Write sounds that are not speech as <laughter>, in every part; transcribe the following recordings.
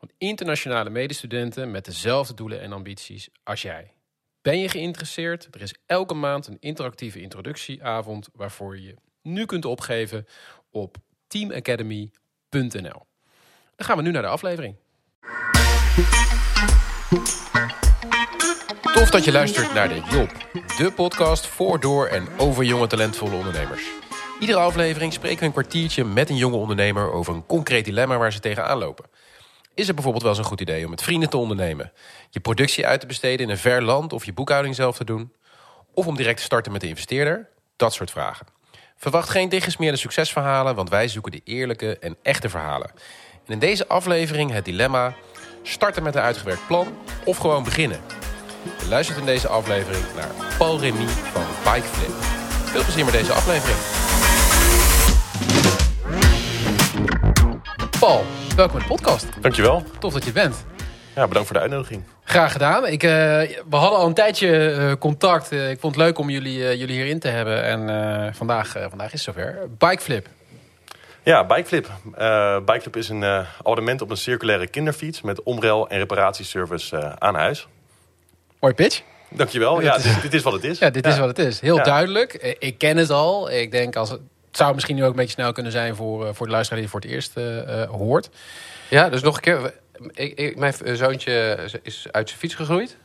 van internationale medestudenten met dezelfde doelen en ambities als jij. Ben je geïnteresseerd? Er is elke maand een interactieve introductieavond waarvoor je je nu kunt opgeven op teamacademy.nl. Dan gaan we nu naar de aflevering. Tof dat je luistert naar de Job, de podcast voor, door en over jonge talentvolle ondernemers. Iedere aflevering spreken we een kwartiertje met een jonge ondernemer over een concreet dilemma waar ze tegenaan lopen. Is het bijvoorbeeld wel eens een goed idee om met vrienden te ondernemen? Je productie uit te besteden in een ver land of je boekhouding zelf te doen? Of om direct te starten met de investeerder? Dat soort vragen. Verwacht geen dichtgesmeerde succesverhalen, want wij zoeken de eerlijke en echte verhalen. En in deze aflevering het dilemma: starten met een uitgewerkt plan of gewoon beginnen. Je luistert in deze aflevering naar Paul Remy van Bikeflip. Veel plezier met deze aflevering. Paul, welkom in de podcast. Dankjewel. Tof dat je bent. Ja, bedankt voor de uitnodiging. Graag gedaan. Ik, uh, we hadden al een tijdje uh, contact. Uh, ik vond het leuk om jullie, jullie hierin te hebben. En vandaag, vandaag is het zover. Bikeflip. Ja, Bikeflip. Bikeflip is een abonnement op een circulaire kinderfiets... met omrel- en reparatieservice aan huis. Mooi pitch. Dankjewel. Ja, dit, dit, is wat het is. <laughs> Ja, dit is wat het is. Heel ja. duidelijk. Ik ken het al. Ik denk als het zou misschien nu ook een beetje snel kunnen zijn voor, voor de luisteraar die het voor het eerst uh, hoort. Ja, dus nog een keer. Ik, ik, mijn zoontje is uit zijn fiets gegroeid.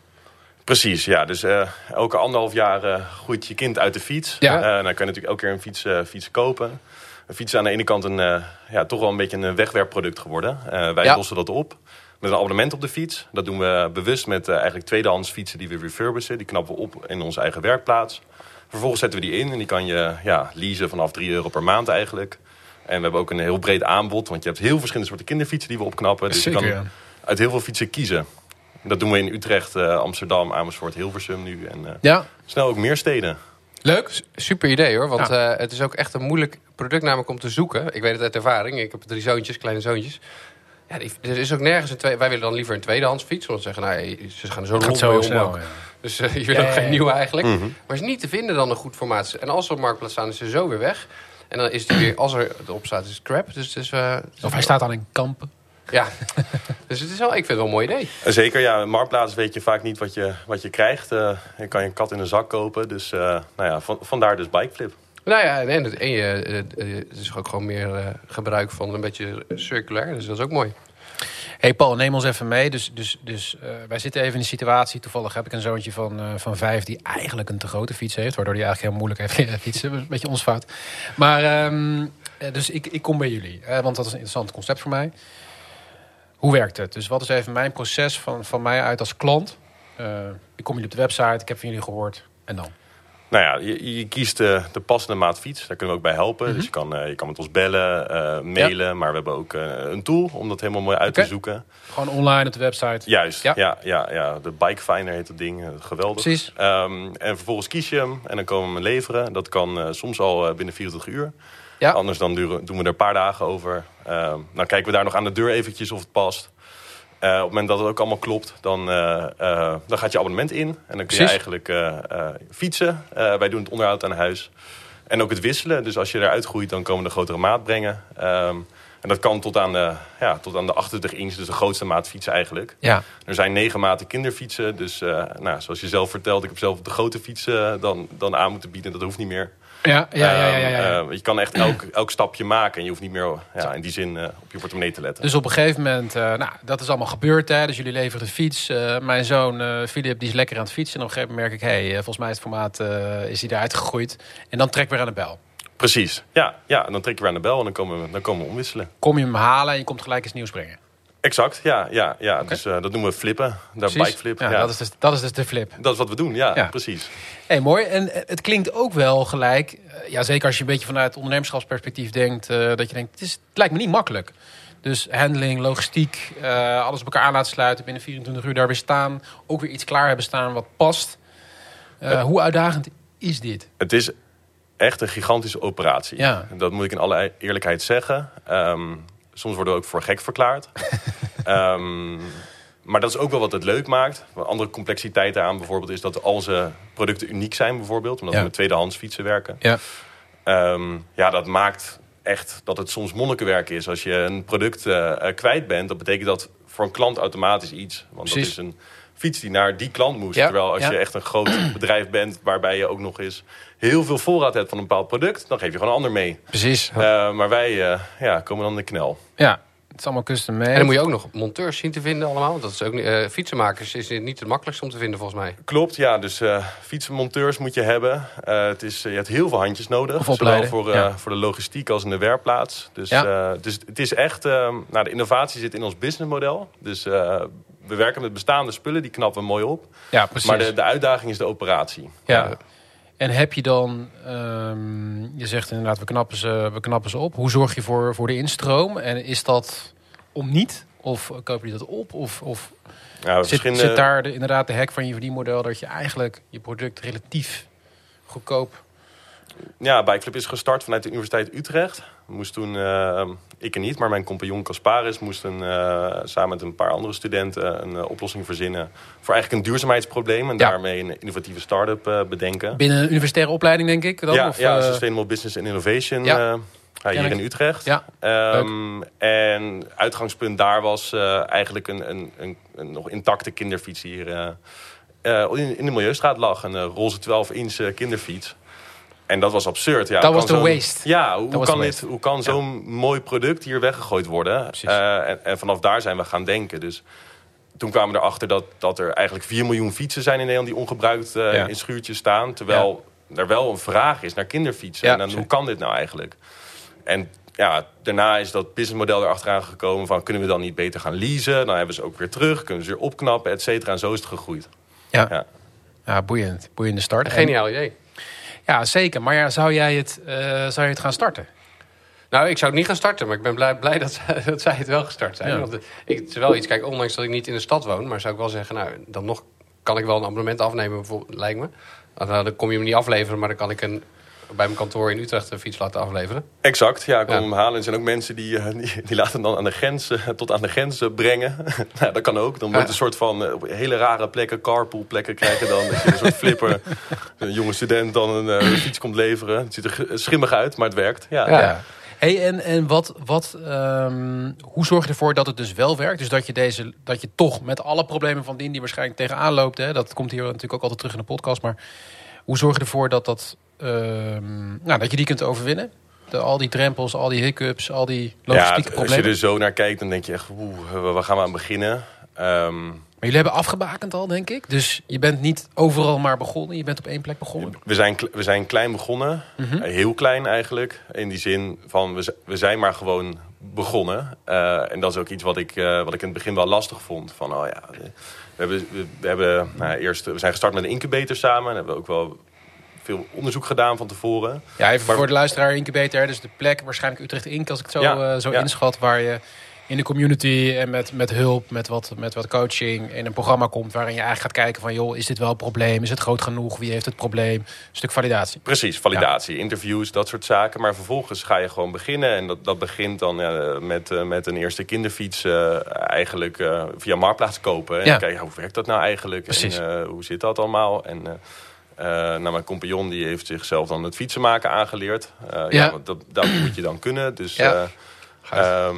Precies, ja. Dus uh, elke anderhalf jaar uh, groeit je kind uit de fiets. Ja. dan kan je natuurlijk elke keer een fiets, fiets kopen. Een fiets is aan de ene kant een, ja, toch wel een beetje een wegwerpproduct geworden. wij ja. lossen dat op met een abonnement op de fiets. Dat doen we bewust met eigenlijk tweedehands fietsen die we refurbishen. Die knappen we op in onze eigen werkplaats. Vervolgens zetten we die in en die kan je ja, leasen vanaf 3 euro per maand eigenlijk. En we hebben ook een heel breed aanbod, want je hebt heel verschillende soorten kinderfietsen die we opknappen. Dus Zeker, je kan uit heel veel fietsen kiezen. Dat doen we in Utrecht, uh, Amsterdam, Amersfoort, Hilversum nu. En uh, ja. snel ook meer steden. Leuk. Super idee hoor. Want ja. uh, het is ook echt een moeilijk product namelijk om te zoeken. Ik weet het uit ervaring. Ik heb drie zoontjes, kleine zoontjes. Ja, die, er is ook nergens een tweede. Wij willen dan liever een tweedehands fiets. Want ze zeggen, nou, ze gaan er zo rond zo om snel, ook. ja. Dus uh, <laughs> je wil ook geen nieuwe eigenlijk. Mm -hmm. Maar is niet te vinden dan een goed formaat. En als ze op marktplaats staan, is ze zo weer weg. En dan is die weer, als er erop staat, is het crap. Dus het is, uh, of hij staat dan in kampen. Ja, <laughs> dus het is wel, ik vind het wel een mooi idee. Zeker, ja. Marktplaats weet je vaak niet wat je, wat je krijgt. Uh, je kan je een kat in een zak kopen. Dus uh, nou ja, van, vandaar dus bikeflip. Nou ja, en, het, en je, het is ook gewoon meer uh, gebruik van een beetje circulair. Dus dat is ook mooi. Hey Paul, neem ons even mee. Dus, dus, dus uh, wij zitten even in een situatie. Toevallig heb ik een zoontje van, uh, van vijf die eigenlijk een te grote fiets heeft. Waardoor hij eigenlijk heel moeilijk heeft <laughs> fietsen. Een beetje ons fout. Maar um, dus ik, ik kom bij jullie. Want dat is een interessant concept voor mij. Hoe werkt het? Dus wat is even mijn proces van, van mij uit als klant? ik kom jullie op de website, ik heb van jullie gehoord. En dan? Nou ja, je, je kiest de, de, passende maat fiets. Daar kunnen we ook bij helpen. Mm -hmm. Dus je kan, uh, je kan met ons bellen, uh, mailen. Ja. Maar we hebben ook uh, een tool om dat helemaal mooi uit okay. te zoeken. Gewoon online op de website? Juist, ja. Ja, ja, ja. De Bike Finder heet het ding. Geweldig. Precies. Um, en vervolgens kies je hem en dan komen we hem leveren. Dat kan soms al binnen 24 uur. Ja. Anders dan duren, doen we er een paar dagen over. Dan kijken we daar nog aan de deur eventjes of het past. Uh, op het moment dat het ook allemaal klopt, dan, uh, uh, dan gaat je abonnement in. En dan kun Precies. je eigenlijk fietsen. wij doen het onderhoud aan huis. En ook het wisselen. Dus als je eruit groeit, dan komen we de grotere maat brengen. Um, en dat kan tot aan, de, ja, tot aan de 28 inch, dus de grootste maat fietsen eigenlijk. Ja. Er zijn negen maten kinderfietsen. Dus nou, zoals je zelf vertelt, ik heb zelf de grote fietsen dan, dan aan moeten bieden. Dat hoeft niet meer. Ja, ja, ja. ja, ja, ja. Uh, je kan echt elk, elk stapje maken en je hoeft niet meer ja, in die zin uh, op je portemonnee te letten. Dus op een gegeven moment, uh, nou, dat is allemaal gebeurd. Hè? Dus jullie leveren de fiets. mijn zoon Filip die is lekker aan het fietsen. En op een gegeven moment merk ik, hé, hey, volgens mij is het formaat is hij eruit gegroeid. En dan trek weer aan de bel. Precies, ja. ja en dan trek je weer aan de bel en dan komen we, dan komen we omwisselen. Kom je hem halen en je komt gelijk eens nieuws brengen. Exact, ja. ja, ja. Okay. Dus uh, dat noemen we flippen. Daar bikeflip. Ja, ja. Dat, is dus, dat is dus de flip. Dat is wat we doen, ja, ja. precies. Hey, mooi. En het klinkt ook wel gelijk... Uh, ja, zeker als je een beetje vanuit ondernemerschapsperspectief denkt... Uh, dat je denkt, het, is, het lijkt me niet makkelijk. Dus handling, logistiek, uh, alles op elkaar aan laten sluiten. Binnen 24 uur daar weer staan. Ook weer iets klaar hebben staan wat past. Hoe uitdagend is dit? Het is echt een gigantische operatie. Ja. Dat moet ik in alle eerlijkheid zeggen. Um, soms worden we ook voor gek verklaard. um, <laughs> maar dat is ook wel wat het leuk maakt. Een andere complexiteit aan bijvoorbeeld is dat al onze producten uniek zijn bijvoorbeeld. Omdat we met tweedehands fietsen werken. Ja. Um, ja, dat maakt echt dat het soms monnikenwerk is. Als je een product uh, kwijt bent, dat betekent dat voor een klant automatisch iets. Want Precies. dat is een fiets die naar die klant moest. Ja, Terwijl als ja. je echt een groot <clears throat> bedrijf bent... waarbij je ook nog eens heel veel voorraad hebt van een bepaald product... dan geef je gewoon een ander mee. Precies. Uh, maar wij uh, ja, komen dan in de knel. Ja, het is allemaal custom made. En dan moet je ook nog monteurs zien te vinden allemaal. Want dat is ook niet, uh, fietsenmakers is niet het makkelijkste om te vinden volgens mij. Klopt, ja. Dus uh, fietsenmonteurs moet je hebben. Uh, het is, je hebt heel veel handjes nodig. Zowel voor, ja. voor de logistiek als in de werkplaats. Dus, Ja. dus het is echt... nou, de innovatie zit in ons businessmodel. Dus we werken met bestaande spullen. Die knappen we mooi op. Ja, precies. Maar de, de uitdaging is de operatie. Ja. En heb je dan, um, je zegt inderdaad, we knappen, ze, we knappen ze op. Hoe zorg je voor, voor de instroom? En is dat om niet? Of koop je dat op? Of, of ja, zit, zit, daar de, inderdaad de hek van je verdienmodel... dat je eigenlijk je product relatief goedkoop... Ja, Bikeclub is gestart vanuit de Universiteit Utrecht. Moest toen, uh, ik er niet, maar mijn compagnon Casparis moest een, uh, samen met een paar andere studenten een uh, oplossing verzinnen voor eigenlijk een duurzaamheidsprobleem en Ja. daarmee een innovatieve start-up bedenken. Binnen een universitaire opleiding, denk ik? Dan, ja, of, ja, eh, Sustainable Business and Innovation Ja. eh, ja, hier in Utrecht. Ja, Ehm, en uitgangspunt daar was eh, eigenlijk een, een, een, een nog intacte kinderfiets hier eh, eh, in, in de Milieustraat lag. Een eh, roze 12-inch eh, kinderfiets. En dat was absurd. Ja, Dat hoe was kan de zo'n- waste. Ja, hoe, kan, dit, hoe kan zo'n mooi product hier weggegooid worden? Precies. Eh, en, en vanaf daar zijn we gaan denken. Dus toen kwamen we erachter dat, dat er eigenlijk 4 miljoen fietsen zijn in Nederland... die ongebruikt eh, Ja. in schuurtjes staan. Terwijl er wel een vraag is naar kinderfietsen. Ja, en dan, hoe kan dit nou eigenlijk? En ja, daarna is dat businessmodel erachteraan gekomen van... kunnen we dan niet beter gaan leasen? Dan hebben ze ook weer terug, kunnen ze weer opknappen, et cetera. En zo is het gegroeid. Ja. Ja. Ja, boeiend. Boeiende start. Geniaal idee. Ja, zeker. Maar ja, zou jij het, eh, zou je het gaan starten? Nou, ik zou het niet gaan starten, maar ik ben blij, blij dat, zij, <laughs> dat zij het wel gestart zijn. Ja. Want eh, ik, het is wel iets, kijk, ondanks dat ik niet in de stad woon, maar zou ik wel zeggen, nou, dan nog kan ik wel een abonnement afnemen, bijvoorbeeld, lijkt me. Dan, eh, dan kom je hem niet afleveren, maar dan kan ik een, bij mijn kantoor in Utrecht een fiets laten afleveren. Exact, ja, ik Ja. hem halen. Er zijn ook mensen die, eh, die, die laten hem dan aan de grens, eh, tot aan de grens eh, brengen. <laughs> nou, dat kan ook. Dan wordt Ja. een soort van hele rare plekken, carpool plekken krijgen dan. Dat je een soort flipper, <laughs> een jonge student dan een fiets komt leveren. Het ziet er schimmig uit, maar het werkt. Ja. Ja. Hey, en en wat, wat, ehm, hoe zorg je ervoor dat het dus wel werkt? Dus dat je, deze, dat je toch met alle problemen van dien die waarschijnlijk tegenaan loopt... Hè, dat komt hier natuurlijk ook altijd terug in de podcast... maar hoe zorg je ervoor dat, dat, nou, dat je die kunt overwinnen? De, al die drempels, al die hiccups, al die Ja, logistieke als je problemen. er zo naar kijkt, dan denk je echt, oeh, waar gaan we aan beginnen? Ehm, Maar jullie hebben afgebakend al, denk ik. Dus je bent niet overal maar begonnen. Je bent op één plek begonnen. We zijn, we zijn klein begonnen. Mhm. Eh, Heel klein eigenlijk. In die zin van, we, we zijn maar gewoon begonnen. Eh, en dat is ook iets wat ik, eh, wat ik in het begin wel lastig vond. Van, oh ja, we, we hebben, we, we hebben nou, eerst, we zijn gestart met een incubator samen. En hebben we ook wel veel onderzoek gedaan van tevoren. Ja, even Maar- voor de luisteraar incubator. Dus de plek, waarschijnlijk Utrecht Inc. Als ik het zo, Ja, eh, zo ja. inschat. Waar je in de community en met, met hulp, met wat, met wat coaching... in een programma komt waarin je eigenlijk gaat kijken van... joh, is dit wel een probleem? Is het groot genoeg? Wie heeft het probleem? Een stuk validatie. Precies, validatie, interviews, dat soort zaken. Maar vervolgens ga je gewoon beginnen. En dat, dat begint dan eh, met, eh, met een eerste kinderfiets eigenlijk via Marktplaats kopen. En Ja. kijken, hoe werkt dat nou eigenlijk? Precies. En hoe zit dat allemaal? En... eh, eh, nou, mijn compagnon die heeft zichzelf dan het fietsen maken aangeleerd. Eh, ja. Ja. want dat, dat moet je dan kunnen. Dus Ja. Eh, ehm,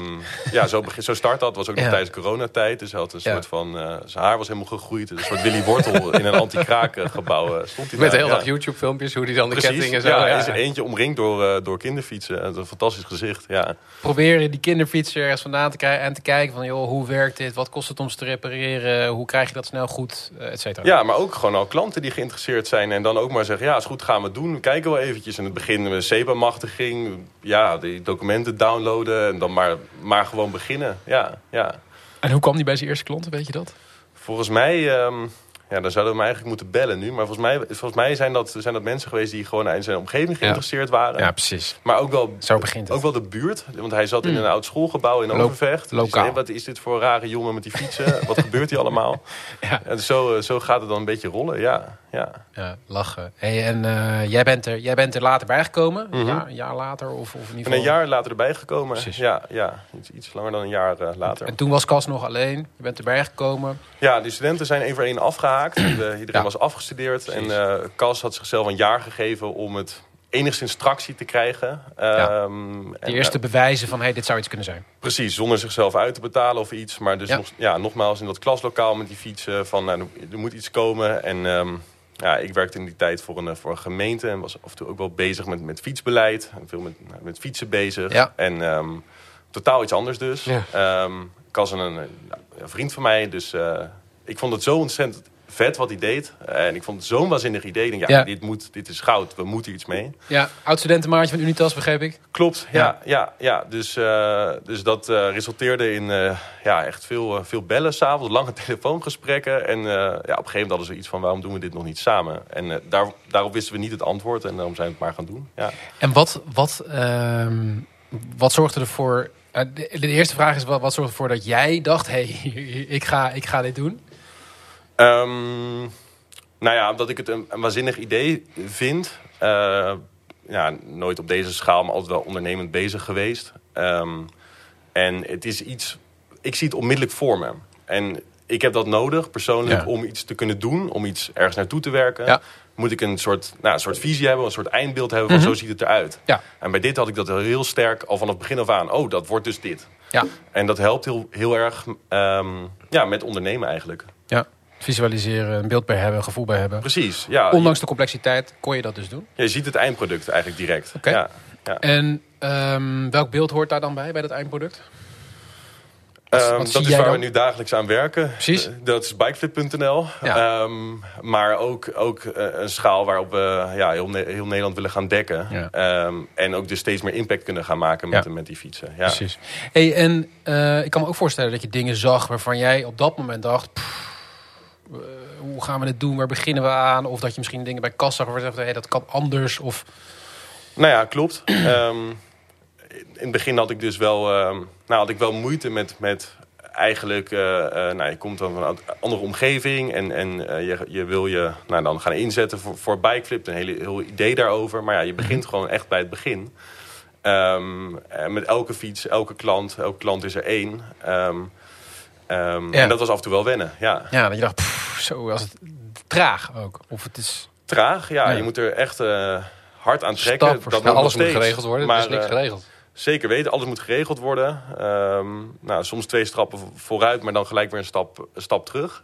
ja, zo, begin, zo start dat. was ook nog Ja. tijdens coronatijd. Dus hij had een Ja. soort van... eh, zijn haar was helemaal gegroeid. Een soort Willy Wortel in een anti-kraak eh, gebouw eh, stond hij Met daar. hele Ja. YouTube-filmpjes, hoe die dan de Precies, ketting en zo. ja, is eentje omringd door, door kinderfietsen. Is een fantastisch gezicht, ja. Proberen die kinderfiets ergens vandaan te krijgen... en te kijken van, joh, hoe werkt dit? Wat kost het om ze te repareren? Hoe krijg je dat snel goed? Et cetera. Ja, maar ook gewoon al klanten die geïnteresseerd zijn. En dan ook maar zeggen, ja, is goed, gaan we doen. We kijken wel eventjes. In het begin met SEPA-machtiging. Ja, die documenten downloaden. En dan maar, maar gewoon beginnen. Ja, ja. En hoe kwam die bij zijn eerste klanten, weet je dat? Volgens mij, ehm, ja, dan zouden we hem eigenlijk moeten bellen nu. Maar volgens mij, volgens mij zijn, dat, zijn dat mensen geweest die gewoon in zijn omgeving geïnteresseerd waren. Ja, precies. Maar ook wel, Zo begint het. ook wel de buurt. Want hij zat in Mm. een oud schoolgebouw in Lo- Overvecht. Dus lokaal. wat is dit voor een rare jongen met die fietsen? <laughs> wat gebeurt hier allemaal? <laughs> Ja. En zo, eh, zo gaat het dan een beetje rollen, ja. ja. Ja, lachen. Hey, en eh, jij, bent er, jij bent er later bijgekomen? Ja, een jaar later? Of, of in ieder ben een geval... jaar later erbij gekomen. Precies. Ja, ja iets, iets langer dan een jaar eh, later. En toen was Cas nog alleen. Je bent erbij gekomen. Ja, de studenten zijn één voor één afgehaakt. De- Iedereen Ja. was afgestudeerd. Precies. En eh Cas had zichzelf een jaar gegeven om het enigszins tractie te krijgen. Ja. Ehm, De eerste eh, bewijzen van hey, dit zou iets kunnen zijn. precies, zonder zichzelf uit te betalen of iets. Maar dus Ja. Nog, ja, nogmaals in dat klaslokaal met die fietsen van nou, er moet iets komen. En ehm, ja, ik werkte in die tijd voor een, eh, voor een gemeente en was af en toe ook wel bezig met, met fietsbeleid. En veel met, nou, met fietsen bezig. Ja. En ehm, totaal iets anders dus. Ja. Een, een vriend van mij, dus eh, ik vond het zo ontzettend vet wat hij deed. En ik vond het zo'n waanzinnig idee. Ik denk, ja, Ja. Dit, moet, dit is goud, we moeten iets mee. Ja, oud-studentenmaatje van Unitas, begreep ik. Klopt, Ja. ja, ja, ja. Dus, eh, dus dat eh, resulteerde in eh, ja, echt veel, veel bellen s'avonds, lange <laughs> telefoongesprekken. En ja, op een gegeven moment hadden ze iets van, waarom doen we dit nog niet samen? En daar, daarop wisten we niet het antwoord en daarom zijn we het maar gaan doen. Ja. En wat, wat, ehm, wat zorgde ervoor... de, de eerste vraag is, wat, wat zorgde ervoor dat jij dacht... hey, <laughs> ik ga, ik ga dit doen? Ehm, nou ja, omdat ik het een, een waanzinnig idee vind. Eh, ja, nooit op deze schaal, maar altijd wel ondernemend bezig geweest. Ehm, en het is iets... Ik zie het onmiddellijk voor me. En ik heb dat nodig, persoonlijk, Ja. om iets te kunnen doen. Om iets ergens naartoe te werken. Ja. Moet ik een soort, nou, een soort visie hebben, een soort eindbeeld hebben van Mhm. zo ziet het eruit. Ja. En bij dit had ik dat heel sterk al vanaf het begin af aan. Oh, dat wordt dus dit. Ja. En dat helpt heel, heel erg ehm, ja, met ondernemen eigenlijk. ja. Visualiseren, een beeld bij hebben, een gevoel bij hebben. Precies, ja. Ondanks de complexiteit kon je dat dus doen. Je, je ziet het eindproduct eigenlijk direct. Oké. Ja, ja. En ehm, welk beeld hoort daar dan bij, bij dat eindproduct? Ehm, dat is waar dan? we nu dagelijks aan werken. Precies. Eh, Dat is bikeflip.nl. Ja. Ehm, maar ook, ook eh, een schaal waarop we ja, heel, Ne- heel Nederland willen gaan dekken. Ja. En ook dus steeds meer impact kunnen gaan maken met, Ja. met die fietsen. Ja. Precies. Hey, en eh, ik kan me ook voorstellen dat je dingen zag waarvan jij op dat moment dacht... "Pff, hoe gaan we dit doen? Waar beginnen we aan? Of dat je misschien dingen bij kassa je dacht, hey, dat kan anders. Of, Nou ja, klopt. <clears throat> Ehm, in het begin had ik dus wel, ehm, nou, had ik wel moeite met, met eigenlijk... eh, eh, nou, je komt dan van een andere omgeving en, en eh, je, je wil je nou, dan gaan inzetten voor, voor bikeflip. Een hele, heel idee daarover. Maar ja, je begint gewoon echt bij het begin. En met elke fiets, elke klant, elke klant is er één. Ehm, Ja. En dat was af en toe wel wennen, ja. ja, dat je dacht, pff, zo was het traag ook. Of het is... Traag, ja. Ja. Je moet er echt eh, hard aan trekken. Stap dat stap. alles moet steeds. geregeld worden, Maar, er is niks eh, geregeld. Zeker weten, alles moet geregeld worden. Ehm, nou, soms twee stappen vooruit, maar dan gelijk weer een stap, een stap terug.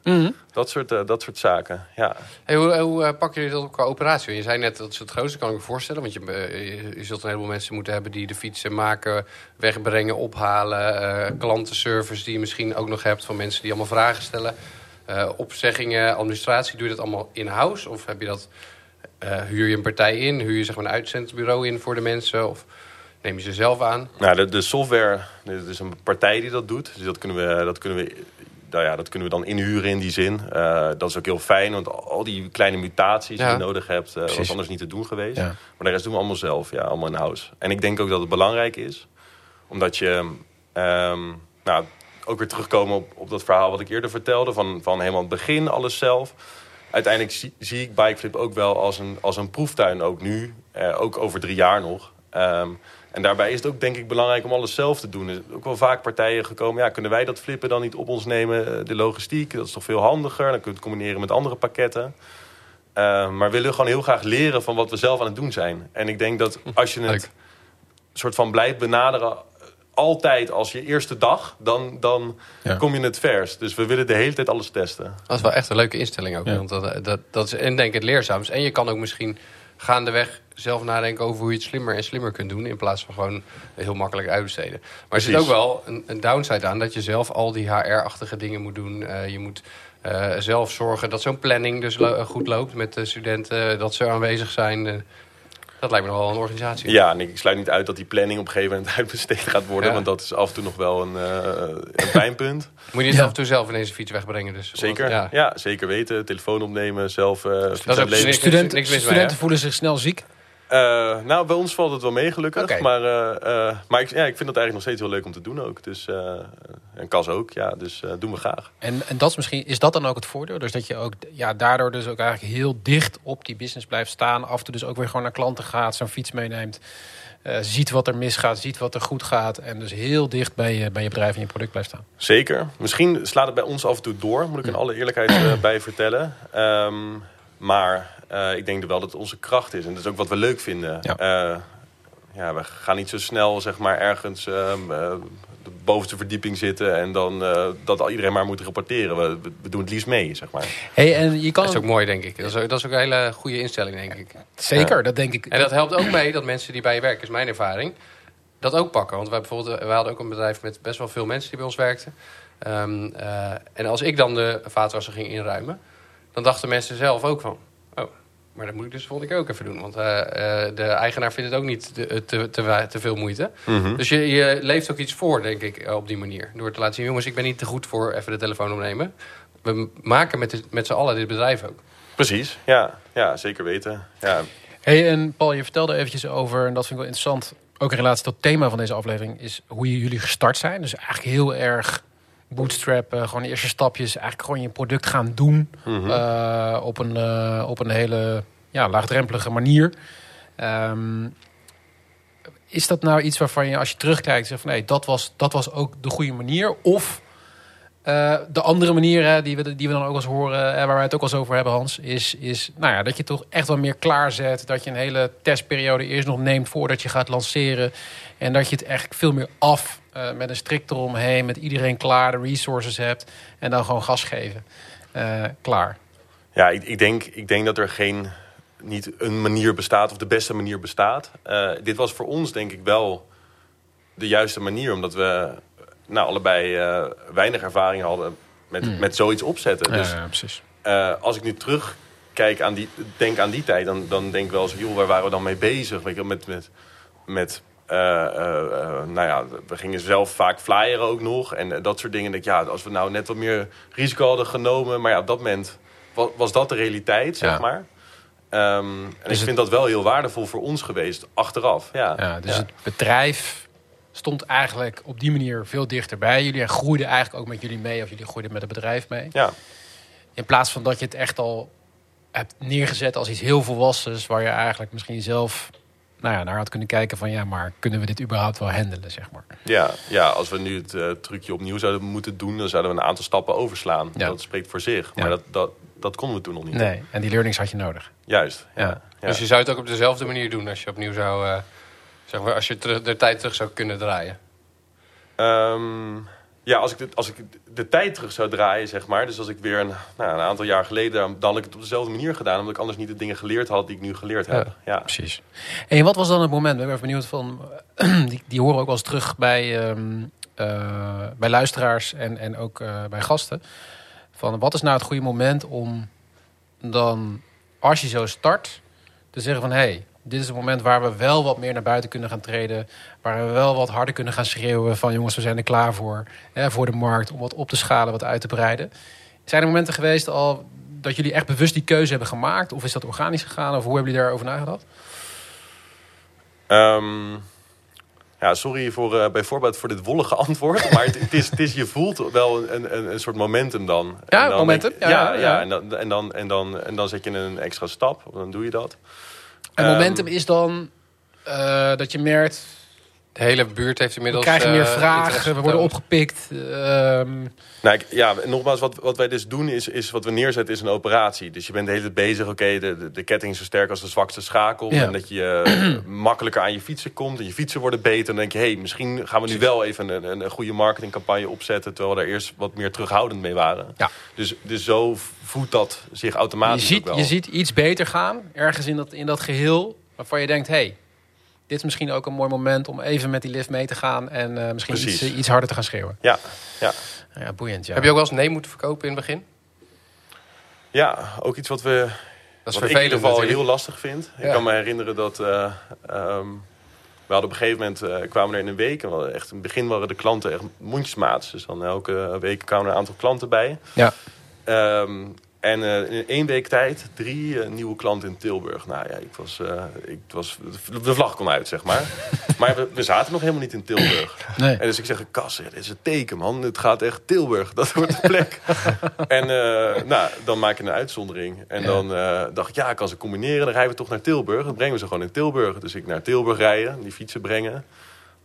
Dat soort, eh, dat soort zaken, ja. Hey, hoe hoe eh, pakken jullie dat op qua operatie? Je zei net dat is het grootste, kan ik me voorstellen. Want je, eh, je, je zult een heleboel mensen moeten hebben die de fietsen maken, wegbrengen, ophalen. eh, klantenservice die je misschien ook nog hebt van mensen die allemaal vragen stellen. Eh, opzeggingen, administratie, doe je dat allemaal in-house? Of heb je dat, eh, huur je een partij in? Huur je zeg maar, een uitzendbureau in voor de mensen? Of neem je ze zelf aan? Nou, de, de software, er is een partij die dat doet. Dus dat kunnen we, dat kunnen we, nou ja, dat kunnen we dan inhuren in die zin. Eh, dat is ook heel fijn, want al die kleine mutaties die je nodig hebt... eh, was anders niet te doen geweest. Ja. Maar de rest doen we allemaal zelf, ja, allemaal in house. En ik denk ook dat het belangrijk is, omdat je... ehm, nou, ook weer terugkomen op, op dat verhaal wat ik eerder vertelde... van, van helemaal het begin, alles zelf. Uiteindelijk zie, zie ik Bikeflip ook wel als een, als een proeftuin, ook nu. eh, ook over drie jaar nog. Ehm, en daarbij is het ook denk ik belangrijk om alles zelf te doen. Er zijn ook wel vaak partijen gekomen... ja, kunnen wij dat flippen dan niet op ons nemen? Eh, De logistiek, dat is toch veel handiger. Dan kun je het combineren met andere pakketten. Eh, maar we willen gewoon heel graag leren van wat we zelf aan het doen zijn. En ik denk dat als je het Leuk. soort van blijft benaderen... eh, altijd als je eerste dag, dan, dan Ja. kom je het vers. Dus we willen de hele tijd alles testen. Dat is wel echt een leuke instelling ook. Ja. Want dat, dat, dat is en denk ik het leerzaams. En je kan ook misschien gaandeweg zelf nadenken over hoe je het slimmer en slimmer kunt doen. In plaats van gewoon heel makkelijk uitbesteden. Maar er zit ook wel een, een downside aan dat je zelf al die HR-achtige dingen moet doen. Eh, je moet eh, zelf zorgen dat zo'n planning dus lo- goed loopt met de studenten. Dat ze aanwezig zijn. Dat lijkt me nog wel een organisatie. Ja, en ik sluit niet uit dat die planning op een gegeven moment <laughs> uitbesteed gaat worden. Ja. Want dat is af en toe nog wel een, eh, een pijnpunt. Moet je niet af en toe zelf ineens een fiets wegbrengen. Dus, Zeker, Want, ja. zeker weten. Telefoon opnemen, zelf uh, Dat is ook niks, Studenten, niks voelen zich snel ziek. Uh, nou, bij ons valt het wel mee, gelukkig. Maar, uh, uh, maar ik, ja, ik vind het eigenlijk nog steeds heel leuk om te doen ook. Dus, en Cas ook, ja. Dus doen we graag. En, en dat is, misschien, is dat dan ook het voordeel? Dus dat je ook ja, daardoor dus ook eigenlijk heel dicht op die business blijft staan. Af en toe dus ook weer gewoon naar klanten gaat, zo'n fiets meeneemt. Uh, ziet wat er misgaat, ziet wat er goed gaat. En dus heel dicht bij je, bij je bedrijf en je product blijft staan. Zeker. Misschien slaat het bij ons af en toe door, moet ik in alle eerlijkheid uh, bij vertellen. Um, maar uh, ik denk wel dat het onze kracht is. En dat is ook wat we leuk vinden. Ja. Uh, ja, we gaan niet zo snel zeg maar, ergens uh, de bovenste verdieping zitten... en dan dat iedereen maar moet rapporteren. We, we, doen het liefst mee, zeg maar. Hey, en je kan... Dat is ook mooi, denk ik. Dat is ook, dat is ook een hele goede instelling, denk ik. Zeker, ja. dat denk ik. En dat helpt ook mee dat mensen die bij je werken, is mijn ervaring... dat ook pakken. Want wij, bijvoorbeeld, wij hadden ook een bedrijf met best wel veel mensen die bij ons werkten. Um, en als ik dan de vaatwasser ging inruimen... dan dachten mensen zelf ook van... oh, maar dat moet ik dus volgende keer ook even doen. Want uh, uh, de eigenaar vindt het ook niet te, te, te, te veel moeite. Mhm. Mm -hmm. Dus je, je, leeft ook iets voor, denk ik, op die manier. Door te laten zien, jongens, ik ben niet te goed voor even de telefoon opnemen. We maken met, de, met z'n allen dit bedrijf ook. Precies, ja, ja zeker weten. Ja. Hey, en Paul, je vertelde eventjes over, en dat vind ik wel interessant... ook in relatie tot het thema van deze aflevering... is hoe jullie gestart zijn. Dus eigenlijk heel erg bootstrap, uh, gewoon de eerste stapjes, eigenlijk gewoon je product gaan doen Mhm. mm -hmm. uh, op, een, uh, op een hele ja, laagdrempelige manier. Um, is dat nou iets waarvan je als je terugkijkt zegt van nee, dat was, dat was ook de goede manier? Of uh, de andere manier hè, die, we, die we dan ook eens horen, hè, waar wij het ook wel eens over hebben, Hans, is, is nou ja, dat je toch echt wel meer klaarzet. Dat je een hele testperiode eerst nog neemt voordat je gaat lanceren. En dat je het eigenlijk veel meer af uh, met een strik eromheen, met iedereen klaar, de resources hebt. En dan gewoon gas geven. Klaar. Ja, ik, ik, denk, ik denk dat er geen, niet een manier bestaat of de beste manier bestaat. Dit was voor ons denk ik wel de juiste manier, omdat we nou, allebei uh, weinig ervaring hadden met, mm. met zoiets opzetten. Ja, dus ja, precies. Uh, als ik nu terugkijk aan die, denk aan die tijd, dan, dan denk ik wel eens, joh, waar waren we dan mee bezig? Weet je, met, met, met uh, nou ja, we gingen zelf vaak flyeren ook nog en dat soort dingen. Denk ik, ja, als we nou net wat meer risico hadden genomen, maar ja, op dat moment was, was dat de realiteit, zeg Ja. maar. Um, en Dus ik vind dat wel heel waardevol voor ons geweest, achteraf. Ja, Ja, dus het bedrijf stond eigenlijk op die manier veel dichter bij jullie. En groeide eigenlijk ook met jullie mee. Of jullie groeiden met het bedrijf mee. ja. In plaats van dat je het echt al hebt neergezet als iets heel volwassens. Waar je eigenlijk misschien zelf nou ja, naar had kunnen kijken van... ja, maar kunnen we dit überhaupt wel handelen, zeg maar. Ja, ja, als we nu het eh, trucje opnieuw zouden moeten doen, dan zouden we een aantal stappen overslaan. Ja. Dat spreekt voor zich. Ja. Maar dat, dat, dat konden we toen nog niet. Nee, en die learnings had je nodig. Juist. Ja. Ja. Ja. Dus je zou het ook op dezelfde manier doen als je opnieuw zou... uh, zeg maar, als je terug, de tijd terug zou kunnen draaien. Ehm, ja, als ik, de, als ik de tijd terug zou draaien, zeg maar. Dus als ik weer een, nou, een aantal jaar geleden, dan had ik het op dezelfde manier gedaan. Omdat ik anders niet de dingen geleerd had die ik nu geleerd heb. Ja. Precies. En wat was dan het moment? Ik ben even benieuwd van... <clears throat> die, die horen ook wel eens terug bij, um, uh, bij luisteraars en, en ook uh, bij gasten. Van wat is nou het goede moment om dan, als je zo start, te zeggen van... hé, hey, dit is het moment waar we wel wat meer naar buiten kunnen gaan treden. Waar we wel wat harder kunnen gaan schreeuwen van... jongens, we zijn er klaar voor, hè, voor de markt... om wat op te schalen, wat uit te breiden. Zijn er momenten geweest al dat jullie echt bewust die keuze hebben gemaakt? Of is dat organisch gegaan? Of hoe hebben jullie daarover nagedacht? Um, ja, sorry voor, uh, bijvoorbeeld voor dit wollige <laughs> antwoord. Maar het, het, is, het is, je voelt wel een, een, een soort momentum dan. Ja, dan momentum. denk- Ja, ja, ja, ja, ja. En, dan, en, dan, en, dan, en dan zet je een extra stap. Dan doe je dat. En Ehm, momentum is dan uh, dat je merkt... De hele buurt heeft We inmiddels... krijgen meer uh, vragen, we worden opgepikt. ehm, Nou, ik- ja, nogmaals, wat, wat wij dus doen is, is wat we neerzetten is een operatie. Dus je bent de hele tijd bezig, oké, de, de, de ketting is zo sterk als de zwakste schakel. Ja. En dat je eh, <clears throat> makkelijker aan je fietsen komt en je fietsen worden beter. Dan denk je, hé, hey, misschien gaan we nu wel even een, een, een goede marketingcampagne opzetten. Terwijl we daar eerst wat meer terughoudend mee waren. Ja. Dus, dus zo voedt dat zich je, automatisch ook ziet, wel. je ziet iets beter gaan, ergens in dat, in dat geheel... waarvan je denkt, hey, dit is misschien ook een mooi moment... om even met die lift mee te gaan... en eh, misschien iets, iets harder te gaan schreeuwen. Ja, ja. Ja, boeiend, ja. Heb je ook wel eens nee moeten verkopen in het begin? ja, ook iets wat we Dat is Wat ik in vervelend ieder geval natuurlijk. heel lastig vind. Ik Ja. kan me herinneren dat... eh, ehm, we hadden op een gegeven moment eh, kwamen we er in een week. En we echt, in het begin waren de klanten echt mondjesmaats. Dus dan elke week kwamen er een aantal klanten bij. Ja. Ehm, en eh, in één week tijd drie eh, nieuwe klanten in Tilburg. Nou ja, ik was, eh, ik was, de vlag kon uit, zeg maar. <laughs> maar we, we zaten nog helemaal niet in Tilburg. Nee. En dus ik zeg, Kas, dit is een teken, man. Het gaat echt Tilburg. Dat wordt de plek. <laughs> en eh, nou, dan maak je een uitzondering. En Ja. dan eh, dacht ik, ja, ik kan ze combineren. Dan rijden we toch naar Tilburg. Dan brengen we ze gewoon in Tilburg. Dus ik naar Tilburg rijden, die fietsen brengen.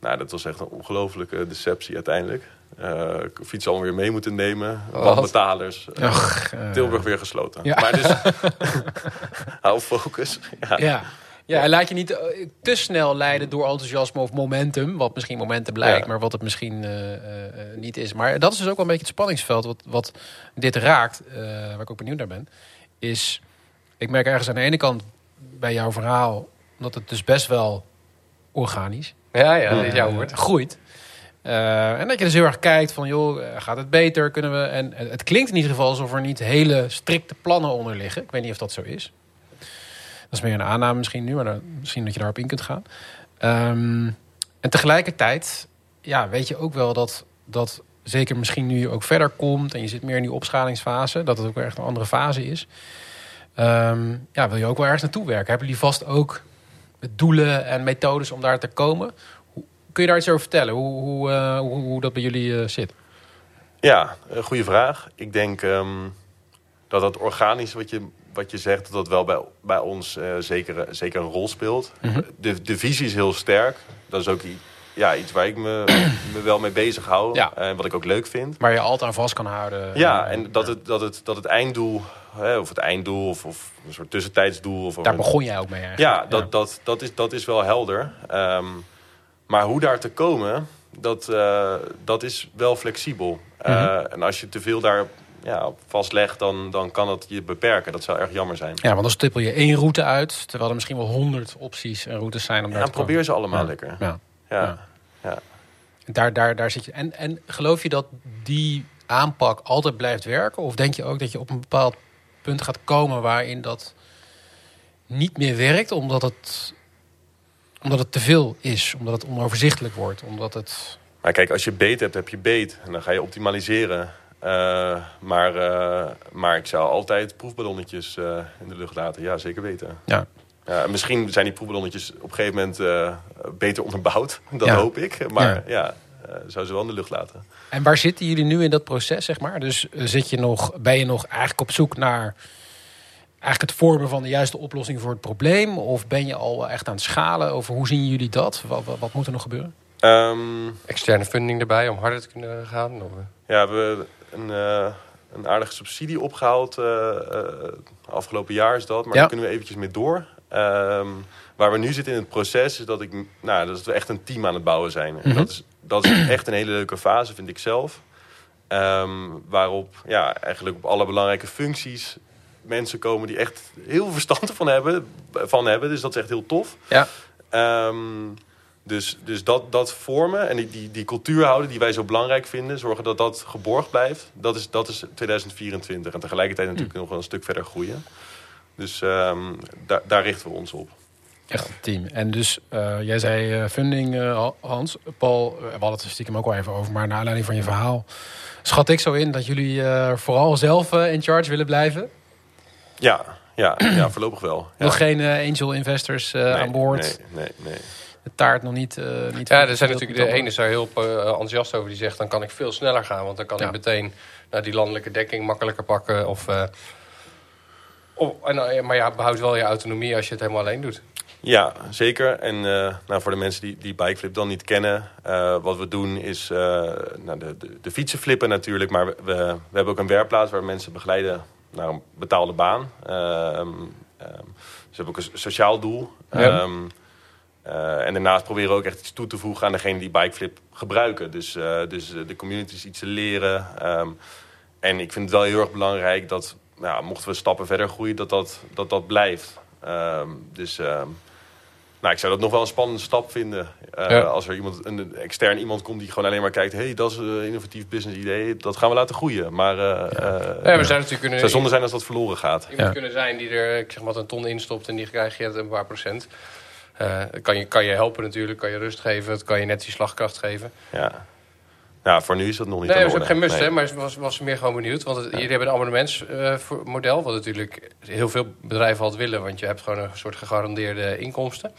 Nou, dat was echt een ongelofelijke deceptie uiteindelijk. Eh fietsen allemaal weer mee moeten nemen. Wat? Wanbetalers. Eh, eh, Tilburg weer gesloten. Ja. Maar dus, <laughs> hou focus. Ja. Ja. Ja, en laat je niet te snel leiden door enthousiasme of momentum. Wat misschien momentum blijkt, Ja. maar wat het misschien niet is. Maar dat is dus ook wel een beetje het spanningsveld wat, wat dit raakt. waar ik ook benieuwd naar ben. Is, ik merk ergens aan de ene kant bij jouw verhaal... dat het dus best wel organisch Ja, ja, dit eh, jouw woord. groeit. Eh, en dat je dus heel erg kijkt van, joh, gaat het beter? Kunnen we? En het klinkt in ieder geval alsof er niet hele strikte plannen onder liggen. Ik weet niet of dat zo is. Dat is meer een aanname misschien nu, maar dan, misschien dat je daarop in kunt gaan. Ehm, en tegelijkertijd, ja, weet je ook wel dat, dat zeker misschien nu je ook verder komt en je zit meer in die opschalingsfase, dat het ook weer echt een andere fase is. Ehm, ja, wil je ook wel ergens naartoe werken? Hebben jullie vast ook doelen en methodes om daar te komen? Hoe- Kun je daar iets over vertellen? Hoe, hoe, eh, hoe, hoe dat bij jullie eh, zit? Ja, een goede vraag. Ik denk ehm, dat dat organisch wat je, wat je zegt, dat dat wel bij, bij ons eh, zeker, zeker een rol speelt. Mhm. de, de visie is heel sterk. Dat is ook ja, iets waar ik me, <clears throat> me wel mee bezig hou. Ja. En wat ik ook leuk vind. Waar je altijd aan vast kan houden. Ja, en dat het, dat het, dat het einddoel, hè, of het einddoel, of, of een soort tussentijdsdoel. Of Daar een- begon jij ook mee eigenlijk. ja, dat, Dat, dat, is, dat is wel helder. Ehm, maar hoe daar te komen, dat, eh, dat is wel flexibel. Eh, Mhm. En als je te veel daar ja, vastlegt, dan, dan kan dat je beperken. Dat zou erg jammer zijn. Ja, want dan stippel je één route uit, terwijl er misschien wel honderd opties en routes zijn om daar Ja, te komen. probeer ze allemaal Ja. lekker. Ja. Ja. Ja. Daar, daar, daar zit je. En, en geloof je dat die aanpak altijd blijft werken? Of denk je ook dat je op een bepaald punt gaat komen waarin dat niet meer werkt, omdat het, omdat het te veel is, omdat het onoverzichtelijk wordt, omdat het. Maar kijk, als je beet hebt, heb je beet. En dan ga je optimaliseren. Eh, maar, eh, maar ik zou altijd proefballonnetjes eh, in de lucht laten. Ja, zeker weten. Ja. Ja, en misschien zijn die proefballonnetjes op een gegeven moment beter onderbouwd. <laughs> Dat Ja. hoop ik. Maar ja, zou ze wel in de lucht laten. En waar zitten jullie nu in dat proces, zeg maar? Dus eh, zit je nog, ben je nog eigenlijk op zoek naar eigenlijk het vormen van de juiste oplossing voor het probleem? Of ben je al echt aan het schalen over hoe zien jullie dat? Wat, wat, wat moet er nog gebeuren? Ehm, Externe funding erbij om harder te kunnen gaan. Of, eh, ja, we hebben een, eh, een aardige subsidie opgehaald. eh, eh, afgelopen jaar is dat. Maar Ja. daar kunnen we eventjes mee door. Ehm, waar we nu zitten in het proces is dat, ik, nou, dat we echt een team aan het bouwen zijn. En Mhm. dat, is, dat is echt een hele leuke fase, vind ik zelf. Ehm, waarop ja, eigenlijk op alle belangrijke functies mensen komen die echt heel veel verstand van hebben, van hebben. Dus dat is echt heel tof. Ja. Ehm, dus dus dat, dat vormen en die, die, die cultuur houden die wij zo belangrijk vinden, zorgen dat dat geborgd blijft, dat is, dat is 2024. En tegelijkertijd natuurlijk nog wel een stuk verder groeien. Dus ehm, daar, daar richten we ons op. Echt een team. En dus, eh, jij zei eh, funding, eh, Hans. Paul, we hadden het er stiekem ook al even over. Maar naar aanleiding van je verhaal schat ik zo in dat jullie eh, vooral zelf in charge willen blijven. Ja, ja, ja <clears throat> voorlopig wel. Ja. Nog geen eh, angel investors eh, Nee, aan boord. Nee, nee, nee. De taart nog niet. eh niet Ja, er zijn natuurlijk de ene is daar heel enthousiast over. Die zegt, dan kan ik veel sneller gaan. Want dan kan Ja. ik meteen naar die landelijke dekking makkelijker pakken. Of, eh, of, en, maar ja, behoud wel je autonomie als je het helemaal alleen doet. Ja, zeker. En eh, nou, voor de mensen die, die Bikeflip dan niet kennen... eh, wat we doen is eh, nou, de, de, de fietsen flippen natuurlijk. Maar we, we, we hebben ook een werkplaats waar we mensen begeleiden naar een betaalde baan. Ehm, ehm, ze hebben ook een so- sociaal doel. Ja. Ehm, eh, en daarnaast proberen we ook echt iets toe te voegen aan degene die Bikeflip gebruiken. Dus, dus de communities iets te leren. Ehm, en ik vind het wel heel erg belangrijk dat, nou, mochten we stappen verder groeien, dat dat, dat, dat blijft. Ehm, dus Nou, ik zou dat nog wel een spannende stap vinden. Uh, Ja. Als er iemand, een extern iemand komt die gewoon alleen maar kijkt... hey, dat is een innovatief business idee, dat gaan we laten groeien. Maar eh, eh, Ja, we zouden natuurlijk kunnen... zou zonde zijn als dat verloren gaat. Iemand Ja. kunnen zijn die er ik zeg maar, een ton instopt en die krijg je een paar procent. Eh, kan, je, kan je helpen natuurlijk, kan je rust geven, het kan je net die slagkracht geven. Ja. Ja, voor nu is dat nog niet Nee, dat de is ook geen must, Nee. hè, maar ik was, was meer gewoon benieuwd. Want het, jullie hebben een abonnementsmodel, wat natuurlijk heel veel bedrijven altijd willen, want je hebt gewoon een soort gegarandeerde inkomsten.